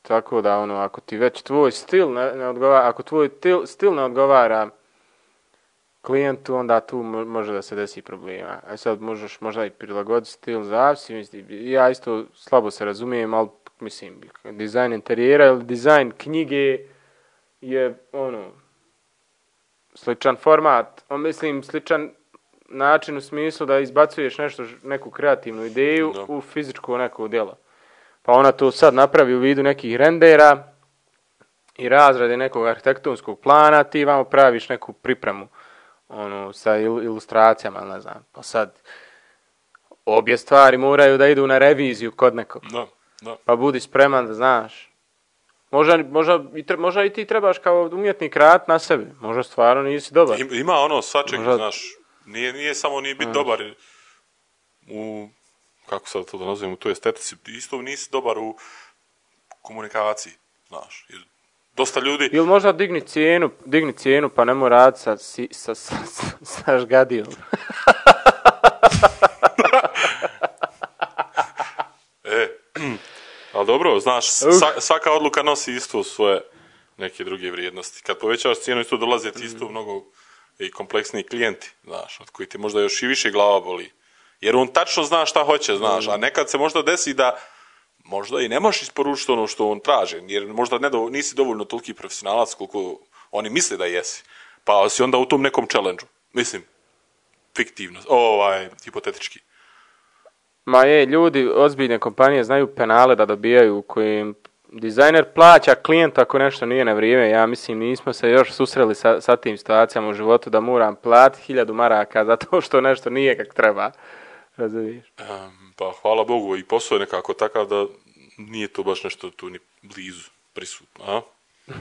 Tako da, ono, ako ti već tvoj stil ne, ne odgovara, ako tvoj til- stil ne odgovara klijentu, onda tu mo- može da se desi problema. A sad možeš možda i prilagoditi stil, zavisi. Ja isto slabo se razumijem, ali mislim, dizajn interijera ili dizajn knjige je, ono, sličan format, on mislim sličan način u smislu da izbacuješ nešto, neku kreativnu ideju Da. u fizičko neko djelo. Pa ona to sad napravi u vidu nekih rendera i razrade nekog arhitektonskog plana, ti vamo praviš neku pripremu ono, sa il- ilustracijama, ne znam. Pa sad, obje stvari moraju da idu na reviziju kod nekog. Da, da. Pa budi spreman da znaš. Možda, možda, i tre- možda i ti trebaš kao umjetnik raditi na sebi. Možda stvarno nisi dobar. Im- Ima ono svačeg, Možda- znaš, nije, nije samo nije biti dobar u, kako sad to da nazovem, u toj estetici, isto nisi dobar u komunikaciji, znaš. Jer dosta ljudi, Ili možda digni cijenu, digni cijenu pa nemoj raditi sa, si- sa, sa, sa, sa žgadijom. e, ali dobro, znaš, sa- svaka odluka nosi isto svoje neke druge vrijednosti. Kad povećavaš cijenu, isto dolaze ti isto mnogo i kompleksniji klijenti, znaš, od koji ti možda još i više glava boli. Jer on tačno zna šta hoće, znaš, a nekad se možda desi da možda i ne možeš isporučiti ono što on traži, jer možda ne do- nisi dovoljno toliki profesionalac koliko oni misle da jesi. Pa si onda u tom nekom challenge Mislim, fiktivno, ovaj, hipotetički. Ma je, ljudi, ozbiljne kompanije znaju penale da dobijaju kojim dizajner plaća klijenta ako nešto nije na vrijeme. Ja mislim, nismo se još susreli sa, sa tim situacijama u životu da moram platiti hiljadu maraka zato što nešto nije kak treba. Razumiješ? Pa hvala Bogu i posao je nekako takav da nije to baš nešto tu ni blizu prisutno, a?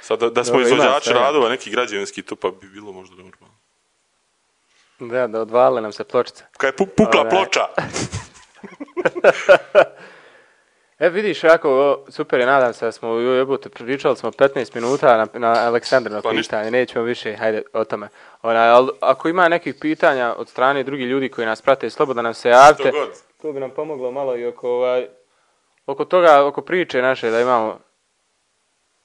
Sad da, da smo izvođači radova, neki građevinski, to pa bi bilo možda normalno. Da, da odvale nam se pločice. Kad je pu- pukla Ovaj. ploča! E vidiš, jako super je, nadam se da smo jebote pričali smo 15 minuta na, na Aleksandrino Pa pitanje, nećemo više, hajde o tome. Onaj, al, ako ima nekih pitanja od strane drugih ljudi koji nas prate, slobodno nam se javite. Što. To bi nam pomoglo malo i oko, ovaj, oko toga, oko priče naše da imamo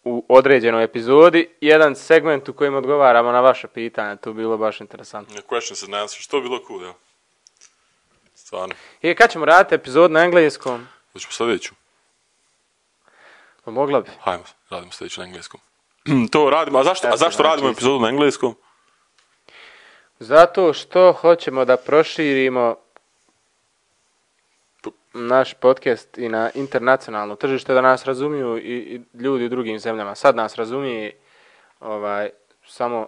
u određenoj epizodi jedan segment u kojem odgovaramo na vaše pitanja, to bi bilo baš interesantno. Questions and answers, to bi bilo cool, ja. Stvarno. I kad ćemo raditi epizod na engleskom? Hoćemo sljedeću. Pa mogla bi. Hajmo, radimo sljedeću na engleskom. to radimo, a zašto, a zašto radimo znači- epizodu na engleskom? Zato što hoćemo da proširimo naš podcast i na internacionalno tržište, da nas razumiju i, i ljudi u drugim zemljama. Sad nas razumije ovaj, samo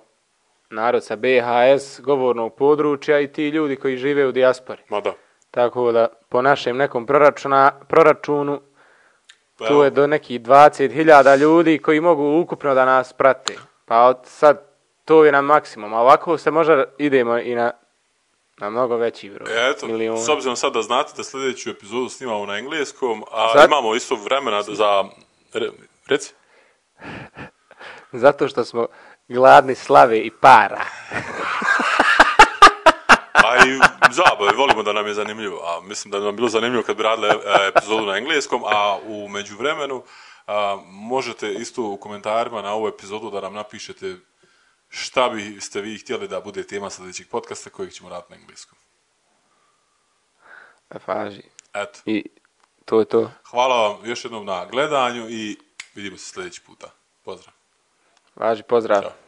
narod sa BHS, govornog područja i ti ljudi koji žive u dijaspori. Ma da. Tako da po našem nekom proračuna, proračunu Pa tu je do nekih 20.000 ljudi koji mogu ukupno da nas prate. Pa od sad to je na maksimum. A ovako se možda idemo i na, na mnogo veći broj. Eto, milijuna. s obzirom sad da znate da sljedeću epizodu snimamo na engleskom, a Sad- imamo isto vremena da za... Re, reci? Zato što smo gladni slave i para. A i zabave, volimo da nam je zanimljivo. A mislim da bi nam bilo zanimljivo kad bi radili e, epizodu na engleskom, a u međuvremenu a, možete isto u komentarima na ovu epizodu da nam napišete šta biste vi htjeli da bude tema sljedećeg podcasta kojeg ćemo raditi na engleskom. Faži. Eto. I to je to. Hvala vam još jednom na gledanju i vidimo se sljedeći puta. Pozdrav. Važi, pozdrav. Ćao.